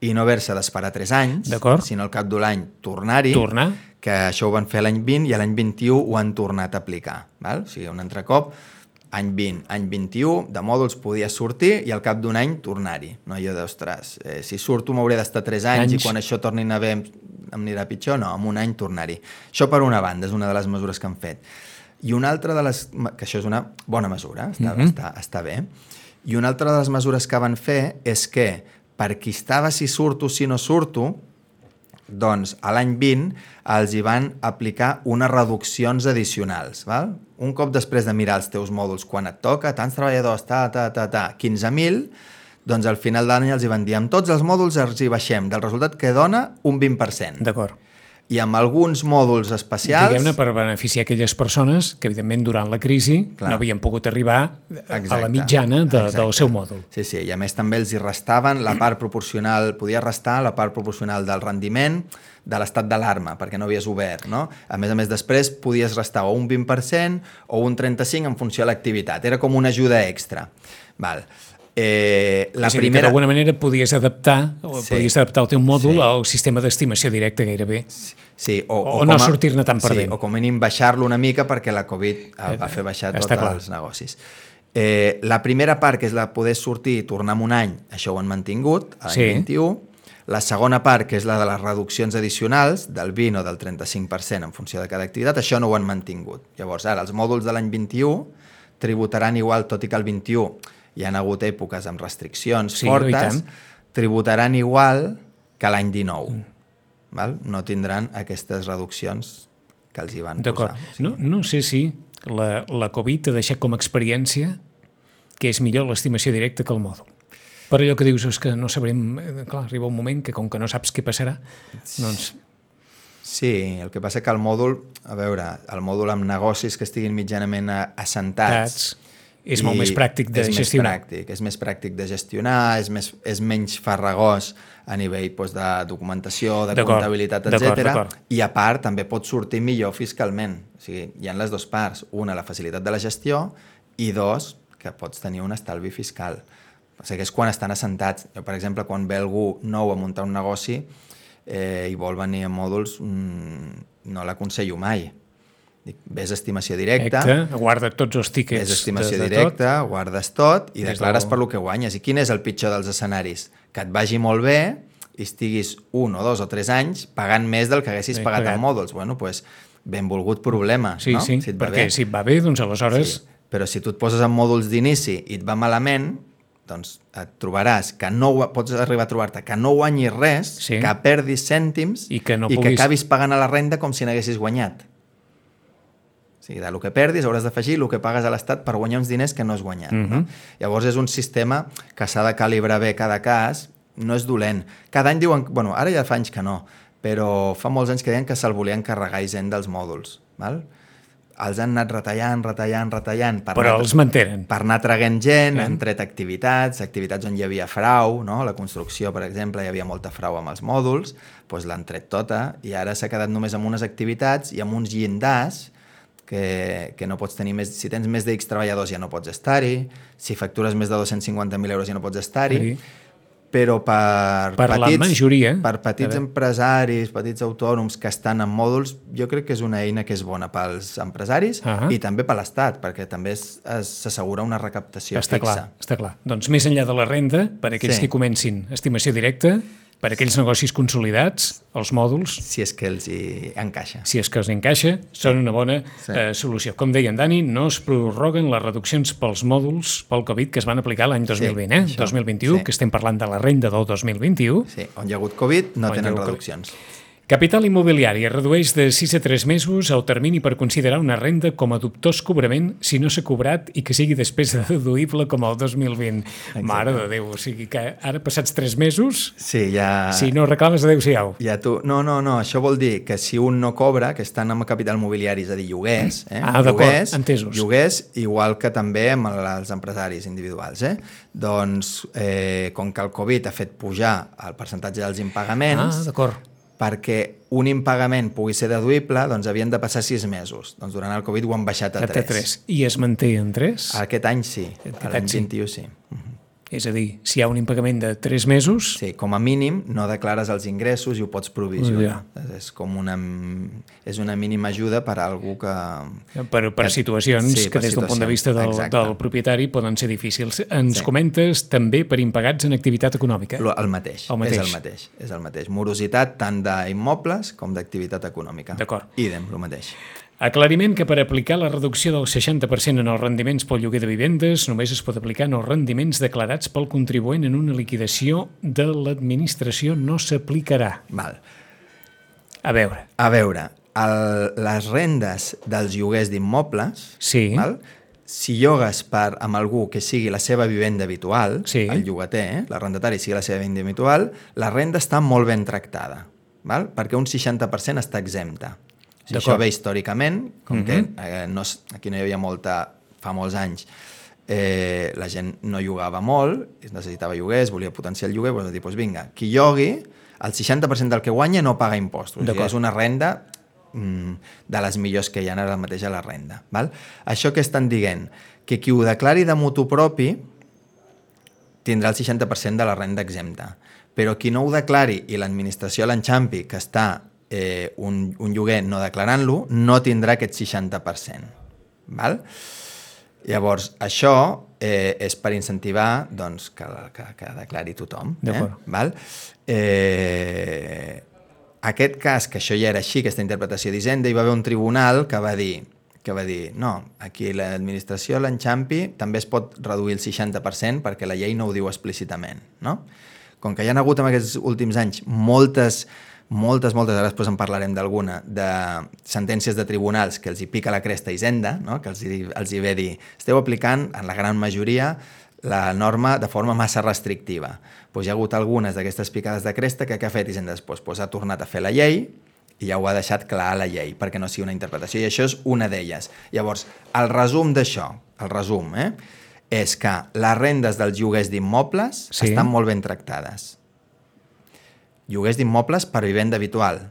i no haver-se d'esperar 3 anys, sinó al cap de l'any tornar-hi, Tornar. que això ho van fer l'any 20 i a l'any 21 ho han tornat a aplicar. Val? O sigui, un altre cop, any 20, any 21, de mòduls podia sortir i al cap d'un any tornar-hi. No allò d'ostres, eh, si surto m'hauré d'estar 3 anys, Anys. i quan això tornin a haver em anirà pitjor, no, en un any tornar-hi. Això per una banda, és una de les mesures que han fet. I una altra de les... que això és una bona mesura, està, mm -hmm. està, està bé. I una altra de les mesures que van fer és que per qui estava si surto, si no surto, doncs a l'any 20 els hi van aplicar unes reduccions addicionals. Val? Un cop després de mirar els teus mòduls quan et toca, tants treballadors, ta, ta, ta, ta, 15.000, doncs al final d'any els hi van dir amb tots els mòduls els hi baixem del resultat que dona un 20%. D'acord i amb alguns mòduls especials... Diguem-ne per beneficiar aquelles persones que, evidentment, durant la crisi Clar. no havien pogut arribar exacte, a la mitjana de, del seu mòdul. Sí, sí, i a més també els hi restaven la part proporcional, podia restar la part proporcional del rendiment de l'estat d'alarma, perquè no havies obert, no? A més a més, després podies restar o un 20% o un 35% en funció de l'activitat. Era com una ajuda extra. Val. Eh, la és dir, primera... que d'alguna manera podies adaptar o sí. podies adaptar el teu mòdul sí. al sistema d'estimació directa gairebé. Sí, o, o, o no sortir-ne tan perdent. Sí, o com a mínim baixar-lo una mica perquè la Covid va fer baixar tots els negocis. Eh, la primera part, que és la poder sortir i tornar en un any, això ho han mantingut, l'any sí. 21. La segona part, que és la de les reduccions addicionals, del 20 o del 35% en funció de cada activitat, això no ho han mantingut. Llavors, ara, els mòduls de l'any 21 tributaran igual, tot i que el 21 hi han hagut èpoques amb restriccions sí, fortes, tributaran igual que l'any 19. Mm. Val? No tindran aquestes reduccions que els hi van posar. Sí. No, no sé si la, la Covid ha deixat com a experiència que és millor l'estimació directa que el mòdul. Per allò que dius és que no sabrem... Eh, clar, arriba un moment que com que no saps què passarà, doncs... Sí, el que passa que el mòdul, a veure, el mòdul amb negocis que estiguin mitjanament assentats, Tats és molt més pràctic de és gestionar. Més pràctic, és més pràctic de gestionar, és, més, és menys farragós a nivell doncs, de documentació, de comptabilitat, etc. I a part també pot sortir millor fiscalment. O sigui, hi ha les dues parts. Una, la facilitat de la gestió i dos, que pots tenir un estalvi fiscal. O sigui, és quan estan assentats. Jo, per exemple, quan ve algú nou a muntar un negoci eh, i vol venir a mòduls, mmm, no l'aconsello mai ves estimació directa... Directe, guarda tots els tíquets. Ves estimació de, de directa, tot. guardes tot i declares per lo que guanyes. I quin és el pitjor dels escenaris? Que et vagi molt bé i estiguis un o dos o tres anys pagant més del que haguessis sí, pagat pagat. en mòduls. Bueno, doncs, pues, benvolgut problema, sí, no? Sí, si perquè bé. si et va bé, doncs aleshores... Sí. Però si tu et poses en mòduls d'inici i et va malament, doncs et trobaràs que no pots arribar a trobar-te que no guanyis res, sí. que perdis cèntims i que, no i puguis... que acabis pagant a la renda com si n'haguessis guanyat sigui, del que perdis hauràs d'afegir el que pagues a l'Estat per guanyar uns diners que no has guanyat. Uh -huh. no? Mhm. Llavors és un sistema que s'ha de calibrar bé cada cas, no és dolent. Cada any diuen, bueno, ara ja fa anys que no, però fa molts anys que deien que se'l volien carregar gent dels mòduls. Val? els han anat retallant, retallant, retallant. Per Però anar, els mantenen. Per anar traguent gent, eh? han tret activitats, activitats on hi havia frau, no? la construcció, per exemple, hi havia molta frau amb els mòduls, doncs l'han tret tota i ara s'ha quedat només amb unes activitats i amb uns llindars que, que no pots tenir més... Si tens més de X treballadors ja no pots estar-hi, si factures més de 250.000 euros ja no pots estar-hi, sí. però per, per petits, la majoria, per petits empresaris, petits autònoms que estan en mòduls, jo crec que és una eina que és bona pels empresaris uh -huh. i també per l'Estat, perquè també s'assegura una recaptació està fixa. Clar, està clar. Doncs més enllà de la renda, per aquells sí. que comencin estimació directa, per aquells negocis consolidats, els mòduls... Si és que els hi encaixa. Si és que els encaixa, són una bona sí. eh, solució. Com deia en Dani, no es prorroguen les reduccions pels mòduls pel Covid que es van aplicar l'any 2020, sí, eh? Això. 2021, sí. que estem parlant de la renda del 2021. Sí, on hi ha hagut Covid no tenen reduccions. COVID. Capital Immobiliari redueix de 6 a 3 mesos el termini per considerar una renda com a dubtós cobrament si no s'ha cobrat i que sigui després de deduïble com el 2020. Exacte. Mare de Déu, o sigui que ara passats 3 mesos, sí, ja... si no reclames, adeu-siau. Ja tu... No, no, no, això vol dir que si un no cobra, que estan amb capital immobiliari, és a dir, lloguers, eh? ah, lloguers, entesos. lloguers, igual que també amb els empresaris individuals, eh? doncs eh, com que el Covid ha fet pujar el percentatge dels impagaments, ah, d'acord perquè un impagament pugui ser deduïble, doncs havien de passar sis mesos. Doncs durant el Covid ho han baixat a 3. 3. I es manté en 3? Aquest any sí, l'any 21 sí. Uh -huh. És a dir, si hi ha un impagament de 3 mesos, Sí, com a mínim no declares els ingressos i ho pots provisionar. Ja. És com una, és una mínima ajuda per a algú que... per, per que- situacions sí, que per des d'un punt de vista del, exacte. del propietari poden ser difícils. Ens Sí. comentes també per impagats en activitat econòmica. El mateix, El mateix. és el mateix, és el mateix. Morositat tant d'immobles com d'activitat econòmica. D'acord. Idem, el mateix. Aclariment que per aplicar la reducció del 60% en els rendiments pel lloguer de vivendes només es pot aplicar en els rendiments declarats pel contribuent en una liquidació de l'administració no s'aplicarà. Val. A veure, A veure, el, les rendes dels lloguers d'immobles, Sí. val? si llogues per, amb algú que sigui la seva vivenda habitual, Sí. el llogater, eh? l'arrendatari sigui la seva vivenda habitual, la renda està molt ben tractada, val? perquè un 60% està exempta. Si això ve històricament, com que eh, no, aquí no hi havia molta, fa molts anys, eh, la gent no llogava molt, es necessitava lloguer, es volia potenciar el lloguer, doncs dir, doncs vinga, qui llogui, el 60% del que guanya no paga impostos. O sigui, és una renda mm, de les millors que hi ha ara mateix a la renda. Val? Això que estan dient? Que qui ho declari de mutu propi tindrà el 60% de la renda exempta. Però qui no ho declari i l'administració l'enxampi que està eh, un, un lloguer no declarant-lo, no tindrà aquest 60%. Val? Llavors, això eh, és per incentivar doncs, que, que, que declari tothom. Eh? Val? Eh, aquest cas, que això ja era així, aquesta interpretació d'Hisenda, hi va haver un tribunal que va dir que va dir, no, aquí l'administració, l'enxampi, també es pot reduir el 60% perquè la llei no ho diu explícitament, no? Com que hi ha hagut en aquests últims anys moltes, moltes, moltes, ara després en parlarem d'alguna, de sentències de tribunals que els hi pica la cresta Hisenda, no? que els hi, els hi ve dir, esteu aplicant, en la gran majoria, la norma de forma massa restrictiva. Pues hi ha hagut algunes d'aquestes picades de cresta que què ha fet Hisenda després? Pues ha tornat a fer la llei i ja ho ha deixat clar a la llei, perquè no sigui una interpretació, i això és una d'elles. Llavors, el resum d'això, el resum, eh, és que les rendes dels lloguers d'immobles sí. estan molt ben tractades. Lloguers d'immobles per vivenda habitual.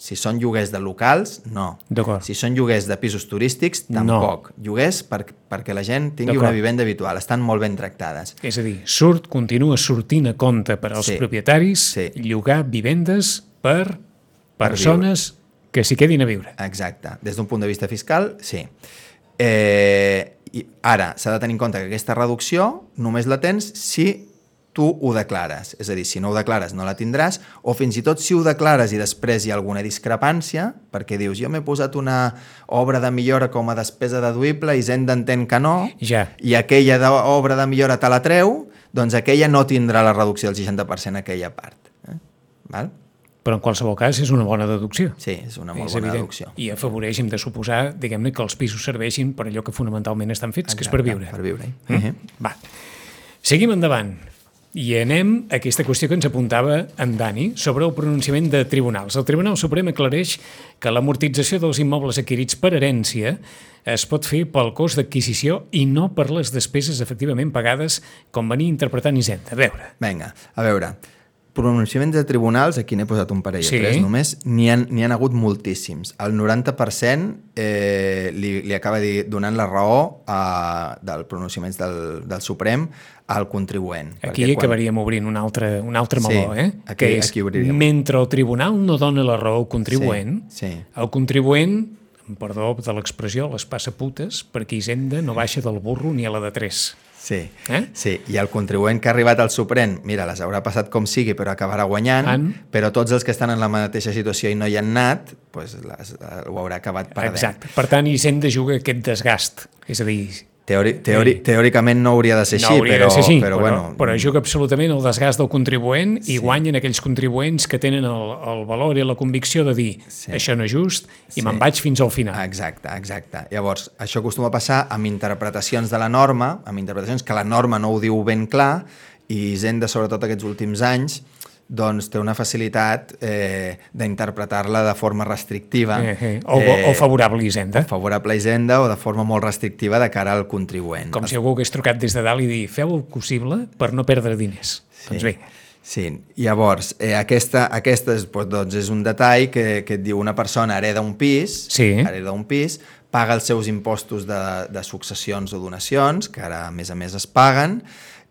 Si són lloguers de locals, no. Si són lloguers de pisos turístics, No. tampoc. Lloguers per, perquè la gent tingui una vivenda habitual. Estan molt ben tractades. és a dir, surt, continua sortint a compte per als Sí. propietaris Sí. llogar vivendes per Per persones que s'hi quedin a viure. Exacte. Des d'un punt de vista fiscal, sí. Eh, i ara, s'ha de tenir en compte que aquesta reducció només la tens si tu ho declares. És a dir, si no ho declares no la tindràs, o fins i tot si ho declares i després hi ha alguna discrepància, perquè dius, jo m'he posat una obra de millora com a despesa deduïble i Hisenda entén que no, Ja. i aquella obra de millora te la treu, doncs aquella no tindrà la reducció del 60% aquella part. Eh? Val? Però en qualsevol cas és una bona deducció. Sí, és una molt és bona evident. deducció. I afavoreix, hem de suposar, diguem-ne, que els pisos serveixin per allò que fonamentalment estan fets, que és per Exacte, viure. Per viure-hi. Mm? -huh. Va. Seguim endavant. I anem a aquesta qüestió que ens apuntava en Dani sobre el pronunciament de tribunals. El Tribunal Suprem aclareix que l'amortització dels immobles adquirits per herència es pot fer pel cost d'adquisició i no per les despeses efectivament pagades, com venia interpretant Hisenda. A veure, Vinga, a veure, pronunciaments de tribunals, aquí n'he posat un parell Sí. o tres només, n'hi han, han hagut moltíssims. El 90% eh, li, li acaba di, donant la raó a, del pronunciaments del, del Suprem al contribuent. aquí quan- acabaríem obrint un altre, un altre Sí, meló, eh? aquí- que és, aquí obriríem. mentre el tribunal no dona la raó al contribuent, Sí, sí. el contribuent, perdó de l'expressió, les passa putes, perquè Hisenda no baixa del burro ni a la de tres. Sí, Eh? sí, i el contribuent que ha arribat al Suprem, mira, les haurà passat com sigui, però acabarà guanyant, En. però tots els que estan en la mateixa situació i no hi han anat, pues, les, ho haurà acabat perdent. Exacte. Per tant, Hisenda juga aquest desgast. És a dir, Teori, teori, teòricament no hauria de ser no així, però, de ser així, però, bueno, però juga absolutament el desgast del contribuent i guanyen aquells contribuents que tenen el, el valor i la convicció de dir Sí. això no és just i Sí. me'n vaig fins al final. Exacte, exacte. Llavors, això acostuma a passar amb interpretacions de la norma, amb interpretacions que la norma no ho diu ben clar, i Hisenda, sobretot aquests últims anys, doncs té una facilitat eh, d'interpretar-la de forma restrictiva. Eh, eh. O, o favorable a Hisenda. favorable a Hisenda o de forma molt restrictiva de cara al contribuent. Com si algú hagués trucat des de dalt i dir feu el possible per no perdre diners. Sí. Doncs bé, Sí, llavors, eh, aquesta, aquesta és, doncs, és un detall que, que et diu una persona hereda un pis, Sí. hereda un pis, paga els seus impostos de, de successions o donacions, que ara a més a més es paguen,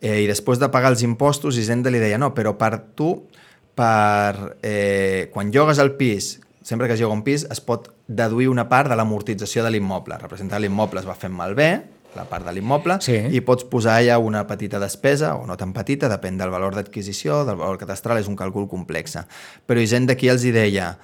eh, i després de pagar els impostos, Hisenda li deia, no, però per tu, per, eh, quan llogues el pis, sempre que es lloga un pis, es pot deduir una part de l'amortització de l'immoble. Representar l'immoble es va fent malbé, la part de l'immoble, Sí. i pots posar allà una petita despesa, o no tan petita, depèn del valor d'adquisició, del valor catastral, és un càlcul complex. Però Hisenda aquí els hi deia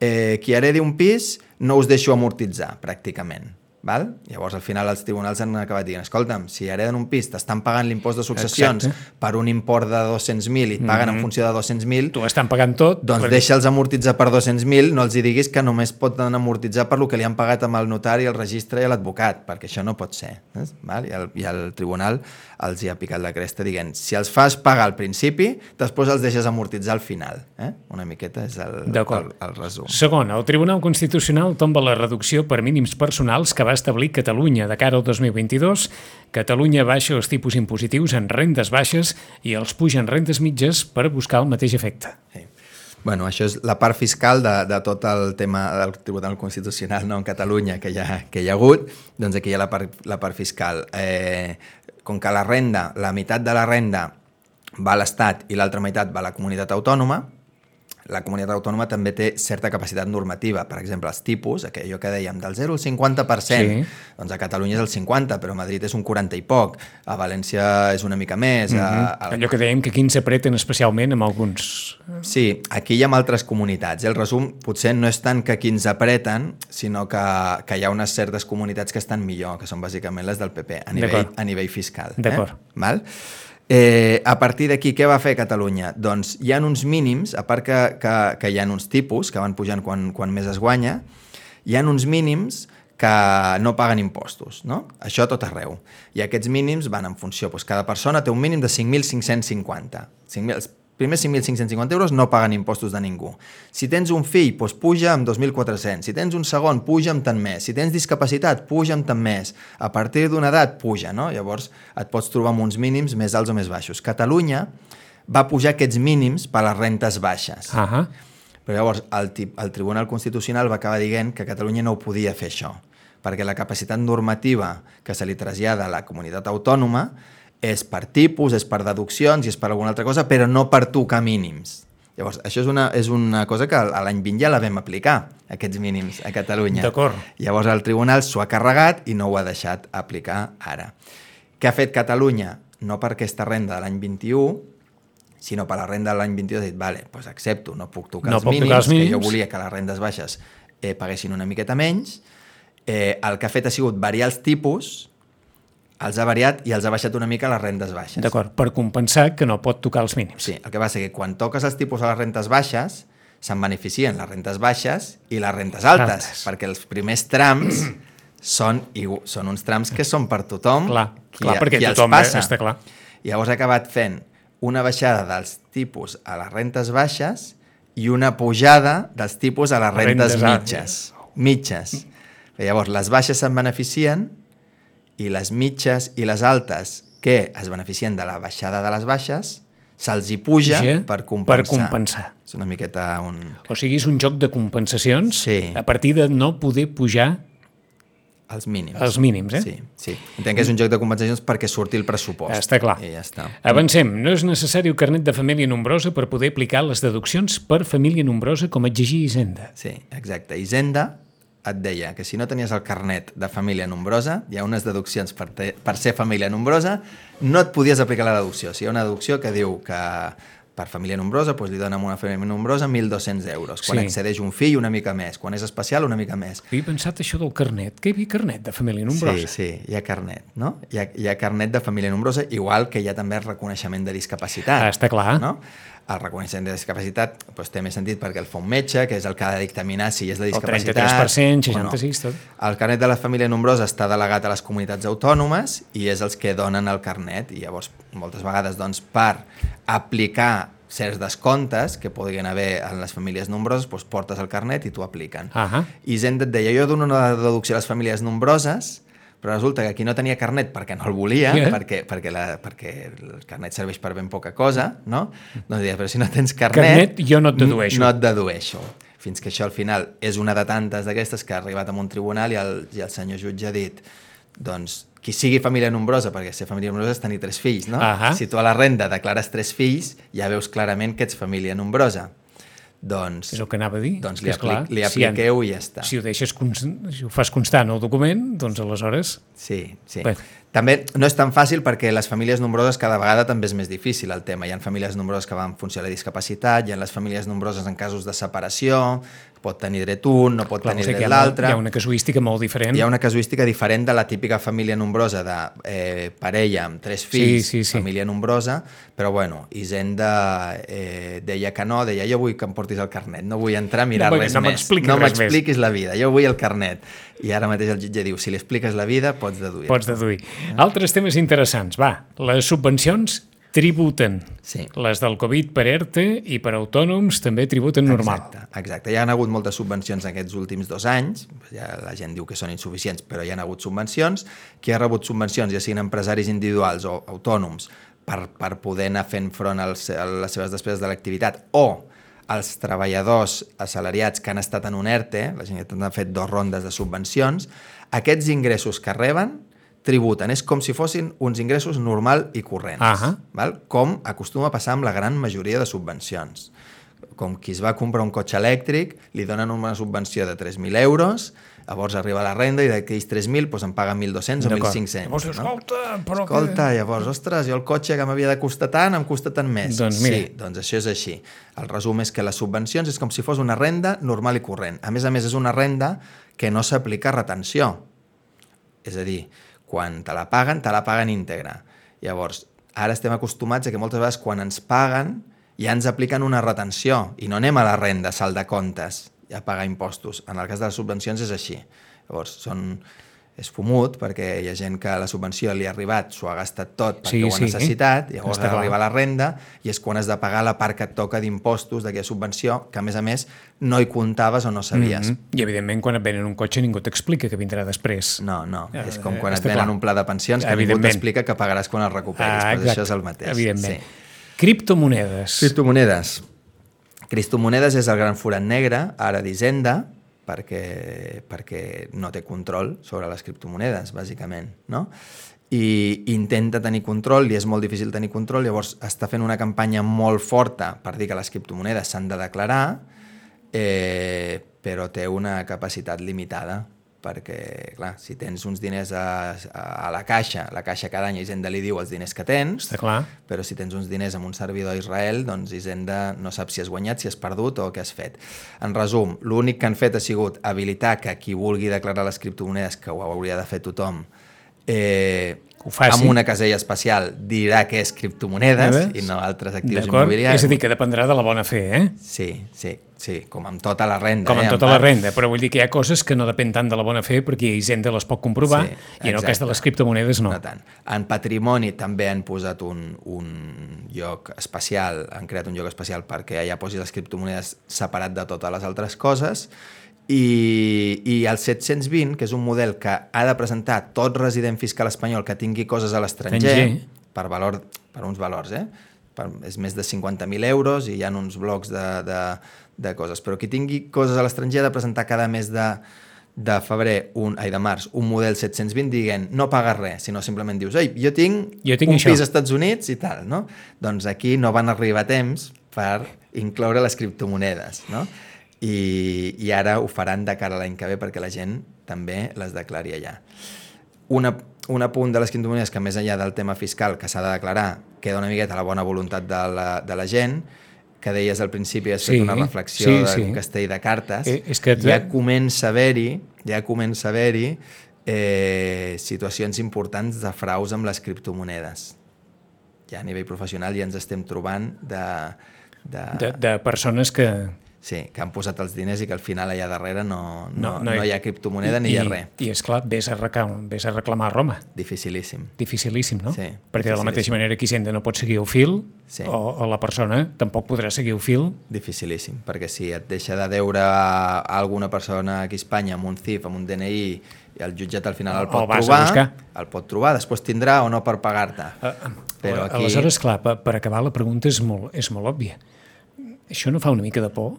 eh, qui heredi un pis no us deixo amortitzar, pràcticament. Val? Llavors, al final, els tribunals han acabat dient escolta'm, si hereden un pis, t'estan pagant l'impost de successions Exacte. per un import de 200.000 i et paguen en funció de 200.000, Tu estan pagant tot. doncs però- deixa'ls amortitzar per 200.000, no els hi diguis que només poden amortitzar per lo que li han pagat amb el notari, el registre i l'advocat, perquè això no pot ser. Val? I, el, I el tribunal els hi ha picat la cresta dient si els fas pagar al principi, després els deixes amortitzar al final. Eh? Una miqueta és el, el, el resum. Segon, el Tribunal Constitucional tomba la reducció per mínims personals que va establir Catalunya de cara al 2022. Catalunya baixa els tipus impositius en rendes baixes i els puja en rendes mitges per buscar el mateix efecte. Sí. Bueno, això és la part fiscal de, de tot el tema del Tribunal Constitucional no, en Catalunya que hi ha, que hi ha hagut, doncs aquí hi ha la part, la part fiscal. Eh, com que la renda, la meitat de la renda va a l'Estat i l'altra meitat va a la comunitat autònoma, la comunitat autònoma també té certa capacitat normativa. Per exemple, els tipus, allò que dèiem, del 0 al 50%, Sí. doncs a Catalunya és el 50%, però a Madrid és un 40 i poc, a València és una mica més, a, a, Allò que dèiem que aquí ens apreten especialment amb alguns... Sí, aquí hi ha altres comunitats. eh? El resum potser no és tant que aquí ens apreten, sinó que, que hi ha unes certes comunitats que estan millor, que són bàsicament les del PP, a nivell, a nivell fiscal. D'acord. Eh? Val? Eh, a partir d'aquí, què va fer Catalunya? Doncs hi ha uns mínims, a part que, que, que hi ha uns tipus que van pujant quan, quan més es guanya, hi ha uns mínims que no paguen impostos, no? Això tot arreu. I aquests mínims van en funció, doncs cada persona té un mínim de 5.550. 5.000 els primers 5.550 euros no paguen impostos de ningú. Si tens un fill, doncs puja amb 2.400. Si tens un segon, puja amb tant més. Si tens discapacitat, puja amb tant més. A partir d'una edat, puja, no? Llavors et pots trobar amb uns mínims més alts o més baixos. Catalunya va pujar aquests mínims per les rentes baixes. Ahà. Però llavors el, el Tribunal Constitucional va acabar dient que Catalunya no ho podia fer això, perquè la capacitat normativa que se li trasllada a la comunitat autònoma és per tipus, és per deduccions i és per alguna altra cosa, però no per tocar mínims. Llavors, això és una, és una cosa que a l'any 20 ja la vam aplicar, aquests mínims, a Catalunya. D'acord. Llavors el tribunal s'ho ha carregat i no ho ha deixat aplicar ara. Què ha fet Catalunya? No per aquesta renda de l'any 21, sinó per la renda de l'any 22 ha dit, vale, doncs accepto, no puc tocar, No els, puc tocar mínims, els mínims. que jo volia que les rendes baixes eh, paguessin una miqueta menys, eh, el que ha fet ha sigut variar els tipus, els ha variat i els ha baixat una mica les rendes baixes. D'acord, per compensar que no pot tocar els mínims. Sí, el que passa és que quan toques els tipus a les rentes baixes, se'n beneficien les rentes baixes i les rentes altes, Altes. perquè els primers trams són, són uns trams que són per tothom. Clar, qui, clar, perquè qui els tothom, eh, passa. està clar. I llavors ha acabat fent una baixada dels tipus a les rentes baixes i una pujada dels tipus a les rentes, Rentes mitges. Mitges. I llavors, les baixes se'n beneficien i les mitges i les altes que es beneficien de la baixada de les baixes se'ls hi puja Puja per compensar. per compensar. És una miqueta un... O sigui, és un joc de compensacions Sí. a partir de no poder pujar Els mínims. els mínims, eh? Sí, sí. Entenc que és un joc de compensacions perquè surti el pressupost. Està clar. I ja està. Avancem. No és necessari un carnet de família nombrosa per poder aplicar les deduccions per família nombrosa com exigir Hisenda. Sí, exacte. Hisenda et deia que si no tenies el carnet de família nombrosa, hi ha unes deduccions per, te, per ser família nombrosa, no et podies aplicar la deducció. O sigui, hi ha una deducció que diu que per família nombrosa doncs li donen a una família nombrosa 1.200 euros. Quan Sí. accedeix un fill, una mica més. Quan és especial, una mica més. Havia pensat això del carnet, que hi havia carnet de família nombrosa. Sí, sí, hi ha carnet, no? Hi ha, hi ha carnet de família nombrosa, igual que hi ha també reconeixement de discapacitat. Ah, està clar. No? El reconeixement de discapacitat doncs, té més sentit perquè el fa un metge, que és el que ha de dictaminar si és El discapacitat... 33%, o no. 66, tot. El carnet de la família nombrosa està delegat a les comunitats autònomes i és els que donen el carnet i llavors moltes vegades doncs, per aplicar certs descomptes que podrien haver en les famílies nombroses, doncs portes el carnet i t'ho apliquen. Ahà. I Hisenda et deia, jo dono una deducció a les famílies nombroses però resulta que aquí no tenia carnet perquè no el volia, Yeah. perquè, perquè, la, perquè el carnet serveix per ben poca cosa, no? Doncs deia, però si no tens carnet... Carnet, jo no et dedueixo. No et dedueixo. Fins que això al final és una de tantes d'aquestes que ha arribat a un tribunal i el, i el senyor jutge ha dit doncs qui sigui família nombrosa, perquè ser família nombrosa és tenir tres fills, no? Ahà. Si tu a la renda declares tres fills, ja veus clarament que ets família nombrosa. Doncs, És el que anava a dir. doncs li, apli li si han- apliqueu i ja està. Si ho deixes si ho fas constar en el document, doncs aleshores... Sí, sí. Bé. També no és tan fàcil perquè les famílies nombroses cada vegada també és més difícil el tema. Hi ha famílies nombroses que van en funció de la discapacitat, hi ha les famílies nombroses en casos de separació, pot tenir dret un, no pot Clar, tenir o sigui dret hi, ha, l'altre. hi ha una casuística molt diferent. Hi ha una casuística diferent de la típica família nombrosa de eh, parella amb tres fills, sí, sí. família nombrosa, però bueno, Hisenda eh, deia que no, deia jo vull que em portis el carnet, no vull entrar a mirar No, res no més. m'expliquis no m'expliquis la vida, jo vull el carnet. I ara mateix el jutge diu, si li expliques la vida, pots deduir. Pots deduir. Altres temes interessants. Va, les subvencions tributen. Sí. Les del Covid per ERTE i per autònoms també tributen normal. Exacte, exacte. Hi ha hagut moltes subvencions aquests últims dos anys, ja la gent diu que són insuficients, però hi ha hagut subvencions. Qui ha rebut subvencions, ja siguin empresaris individuals o autònoms, per, per poder anar fent front als, a les seves despeses de l'activitat, o els treballadors assalariats que han estat en un ERTE, la gent que ha fet dos rondes de subvencions, aquests ingressos que reben tributen. És com si fossin uns ingressos normal i corrents. Ahà. Val? Com acostuma a passar amb la gran majoria de subvencions. Com qui es va comprar un cotxe elèctric, li donen una subvenció de 3.000 euros, llavors arriba la renda i d'aquells 3.000 doncs en paga 1.200 o D'acord. 1.500. Llavors, escolta, però que- Escolta, llavors, ostres, jo el cotxe que m'havia de costar tant, em costa tant més. Doncs mira. Sí, doncs això és així. El resum és que les subvencions és com si fos una renda normal i corrent. A més a més, és una renda que no s'aplica a retenció. És a dir, quan te la paguen, te la paguen íntegra. Llavors, ara estem acostumats a que moltes vegades quan ens paguen ja ens apliquen una retenció i no anem a la renda, a salt de comptes, a pagar impostos. En el cas de les subvencions és així. Llavors, són, és fumut perquè hi ha gent que la subvenció li ha arribat, s'ho ha gastat tot perquè Sí, ho ha sí. necessitat, llavors Està clar. arriba la renda i és quan has de pagar la part que et toca d'impostos d'aquella subvenció que a més a més no hi comptaves o no sabies. Mhm. I evidentment quan et venen un cotxe ningú t'explica que vindrà després. No, no, Eh, és com quan et venen clar. un pla de pensions que ningú t'explica que pagaràs quan el recuperis, Ah, exacte. això és el mateix. Evidentment. Sí. Criptomonedes. Criptomonedes. Criptomonedes és el gran forat negre, ara d'Hisenda, perquè, perquè no té control sobre les criptomonedes, bàsicament, no? I intenta tenir control, i és molt difícil tenir control, llavors està fent una campanya molt forta per dir que les criptomonedes s'han de declarar, eh, però té una capacitat limitada, perquè, clar, si tens uns diners a, a, a la caixa, la caixa cada any Hisenda li diu els diners que tens, Està clar. però si tens uns diners amb un servidor a Israel, doncs Hisenda no sap si has guanyat, si has perdut o què has fet. En resum, l'únic que han fet ha sigut habilitar que qui vulgui declarar les criptomonedes, que ho hauria de fer tothom, eh, Ho faci. amb una casella especial dirà que és criptomonedes Veus? i no altres actius immobiliaris. És a dir, que dependrà de la bona fe, eh? Sí, sí, sí, com amb tota la renda. Com eh, en en tota la part. renda, però vull dir que hi ha coses que no depèn tant de la bona fe perquè Hisenda les pot comprovar Sí, i en el cas de les criptomonedes no. No tant. En patrimoni també han posat un, un lloc especial, han creat un lloc especial perquè allà posi les criptomonedes separat de totes les altres coses i, i el 720, que és un model que ha de presentar tot resident fiscal espanyol que tingui coses a l'estranger, Estranger. per, valor, per uns valors, eh? Per, és més de 50.000 euros i hi ha uns blocs de, de, de coses. Però qui tingui coses a l'estranger ha de presentar cada mes de, de febrer, un, ai, de març, un model 720 dient no pagues res, sinó simplement dius ei, jo tinc, Jo tinc un això." pis als Estats Units i tal, no? Doncs aquí no van arribar a temps per incloure les criptomonedes, no? I, i ara ho faran de cara a l'any que ve perquè la gent també les declari allà. Una, un apunt de les criptomonedes que més enllà del tema fiscal que s'ha de declarar queda una miqueta a la bona voluntat de la, de la gent que deies al principi, has Sí, fet una reflexió sí, sí. castell de cartes, Eh, és que- ja comença a haver-hi ja comença a haver-hi eh, situacions importants de fraus amb les criptomonedes. Ja a nivell professional ja ens estem trobant de, de, De, de persones que... sí, que han posat els diners i que al final allà darrere no, no, No, no, hi- no hi ha criptomoneda ni I, hi ha res. I, és clar, vés a, reclamar, vés a reclamar a Roma. Dificilíssim. Dificilíssim, no? Sí, Perquè de la mateixa manera que Hisenda no pot seguir el fil, Sí. o, o la persona tampoc podrà seguir el fil, Dificilíssim, perquè si et deixa de deure a alguna persona aquí a Espanya amb un CIF, amb un DNI, I el jutjat al final el El pot a trobar, el pot trobar, després tindrà o no per pagar-te. Però aquí... Aleshores, clar, per, per acabar la pregunta és molt, és molt òbvia. Això no fa una mica de por?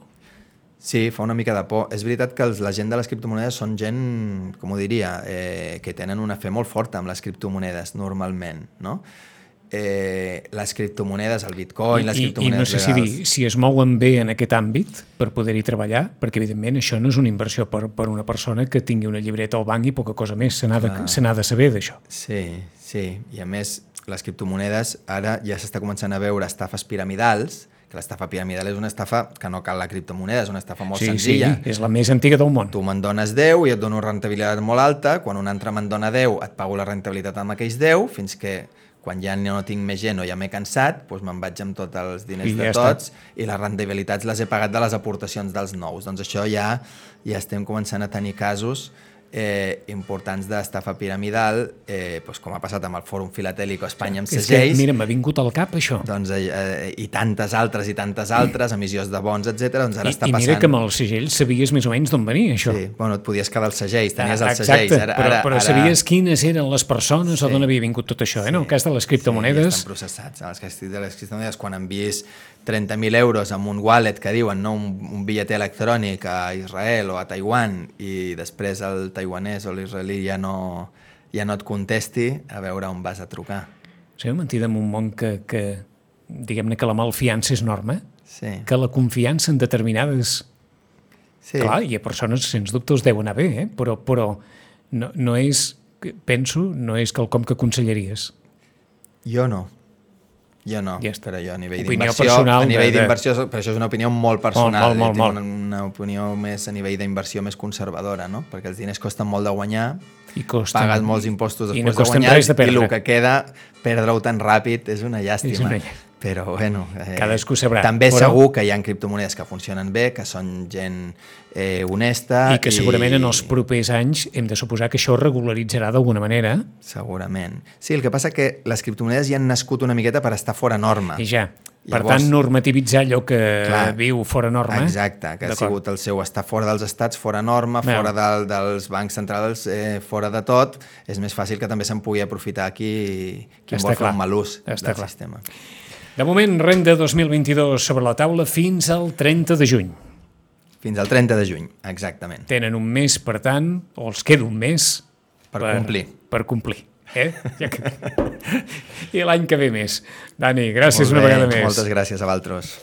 Sí, fa una mica de por. És veritat que els, la gent de les criptomonedes són gent, com ho diria, eh, que tenen una fe molt forta amb les criptomonedes, normalment, no? Eh, les criptomonedes, el bitcoin, les I, I criptomonedes no sé si, legals... dir, si es mouen bé en aquest àmbit per poder-hi treballar, perquè evidentment això no és una inversió per, per una persona que tingui una llibreta al banc i poca cosa més, se n'ha de, se de saber d'això. Sí, sí. I a més, les criptomonedes ara ja s'està començant a veure estafes piramidals, que l'estafa piramidal és una estafa que no cal la criptomoneda, és una estafa molt Sí, sí, senzilla. és la més antiga del món. Tu me'n dones 10 i et dono una rentabilitat molt alta, quan un altre me'n dona 10 et pago la rentabilitat amb aquells 10, fins que quan ja no tinc més gent o ja m'he cansat, doncs me'n vaig amb tots els diners I de ja està. tots i les rentabilitats les he pagat de les aportacions dels nous. Doncs això ja ja estem començant a tenir casos eh, importants d'estafa piramidal, eh, doncs com ha passat amb el Fòrum Filatèlic o Espanya amb És que, segells, mira, m'ha vingut al cap això. doncs, eh, eh, i tantes altres i tantes altres, emissions de bons, etc. doncs ara I, està I passant... mira que amb el segell sabies més o menys d'on venia això. Sí, bueno, et podies quedar els segells, tenies Ah, els segells. Ara, però, ara, però ara... sabies quines eren les persones Sí. o d'on havia vingut tot això, eh? En el cas de les Sí, criptomonedes... estan processats. En els cas de les criptomonedes, quan envies 30.000 euros amb un wallet que diuen no, un, un bitllet electrònic a Israel o a Taiwan i després el taiwanès o l'israelí ja no, ja no et contesti, a veure on vas a trucar. Sabeu mentida en un món que, que diguem-ne que la malfiança és norma, Sí, que la confiança en determinades... sí. Clar, i a persones, sens dubte, us deu anar bé, eh? però, però no, no és, penso, no és quelcom que aconsellaries. Jo no. Jo no, Ja està. però jo a nivell d'inversió, a nivell de- de- d'inversió, però això és una opinió molt personal, Molt, molt, jo molt, tinc Una, una opinió més a nivell d'inversió més conservadora, no? perquè els diners costen molt de guanyar, I costa... pagues molts impostos I després no costen de guanyar de i el que queda, perdre-ho tan ràpid és una llàstima. És una llàstima. Però, bueno... Eh, Cadascú sabrà. També Però- segur que hi ha criptomonedes que funcionen bé, que són gent eh, honesta... I que segurament en els propers anys hem de suposar que això es regularitzarà d'alguna manera Segurament. Sí, el que passa que les criptomonedes ja han nascut una miqueta per estar fora norma. i ja. Per Llavors- tant, normativitzar allò que Clar. viu fora norma. Exacte, que ha sigut el seu estar fora dels estats, fora norma, Bé. fora del, dels bancs centrals, eh, fora de tot, és més fàcil que també se'n pugui aprofitar aquí qui Està vol fer clar. un mal ús Està del clar. sistema. De moment, renda 2022 sobre la taula fins al 30 de juny. Fins al 30 de juny, exactament. Tenen un mes, per tant, o els queda un mes... Per complir. Per complir. Eh? Ja que... I l'any que ve més. Dani, gràcies una vegada més. Moltes gràcies a Valtros.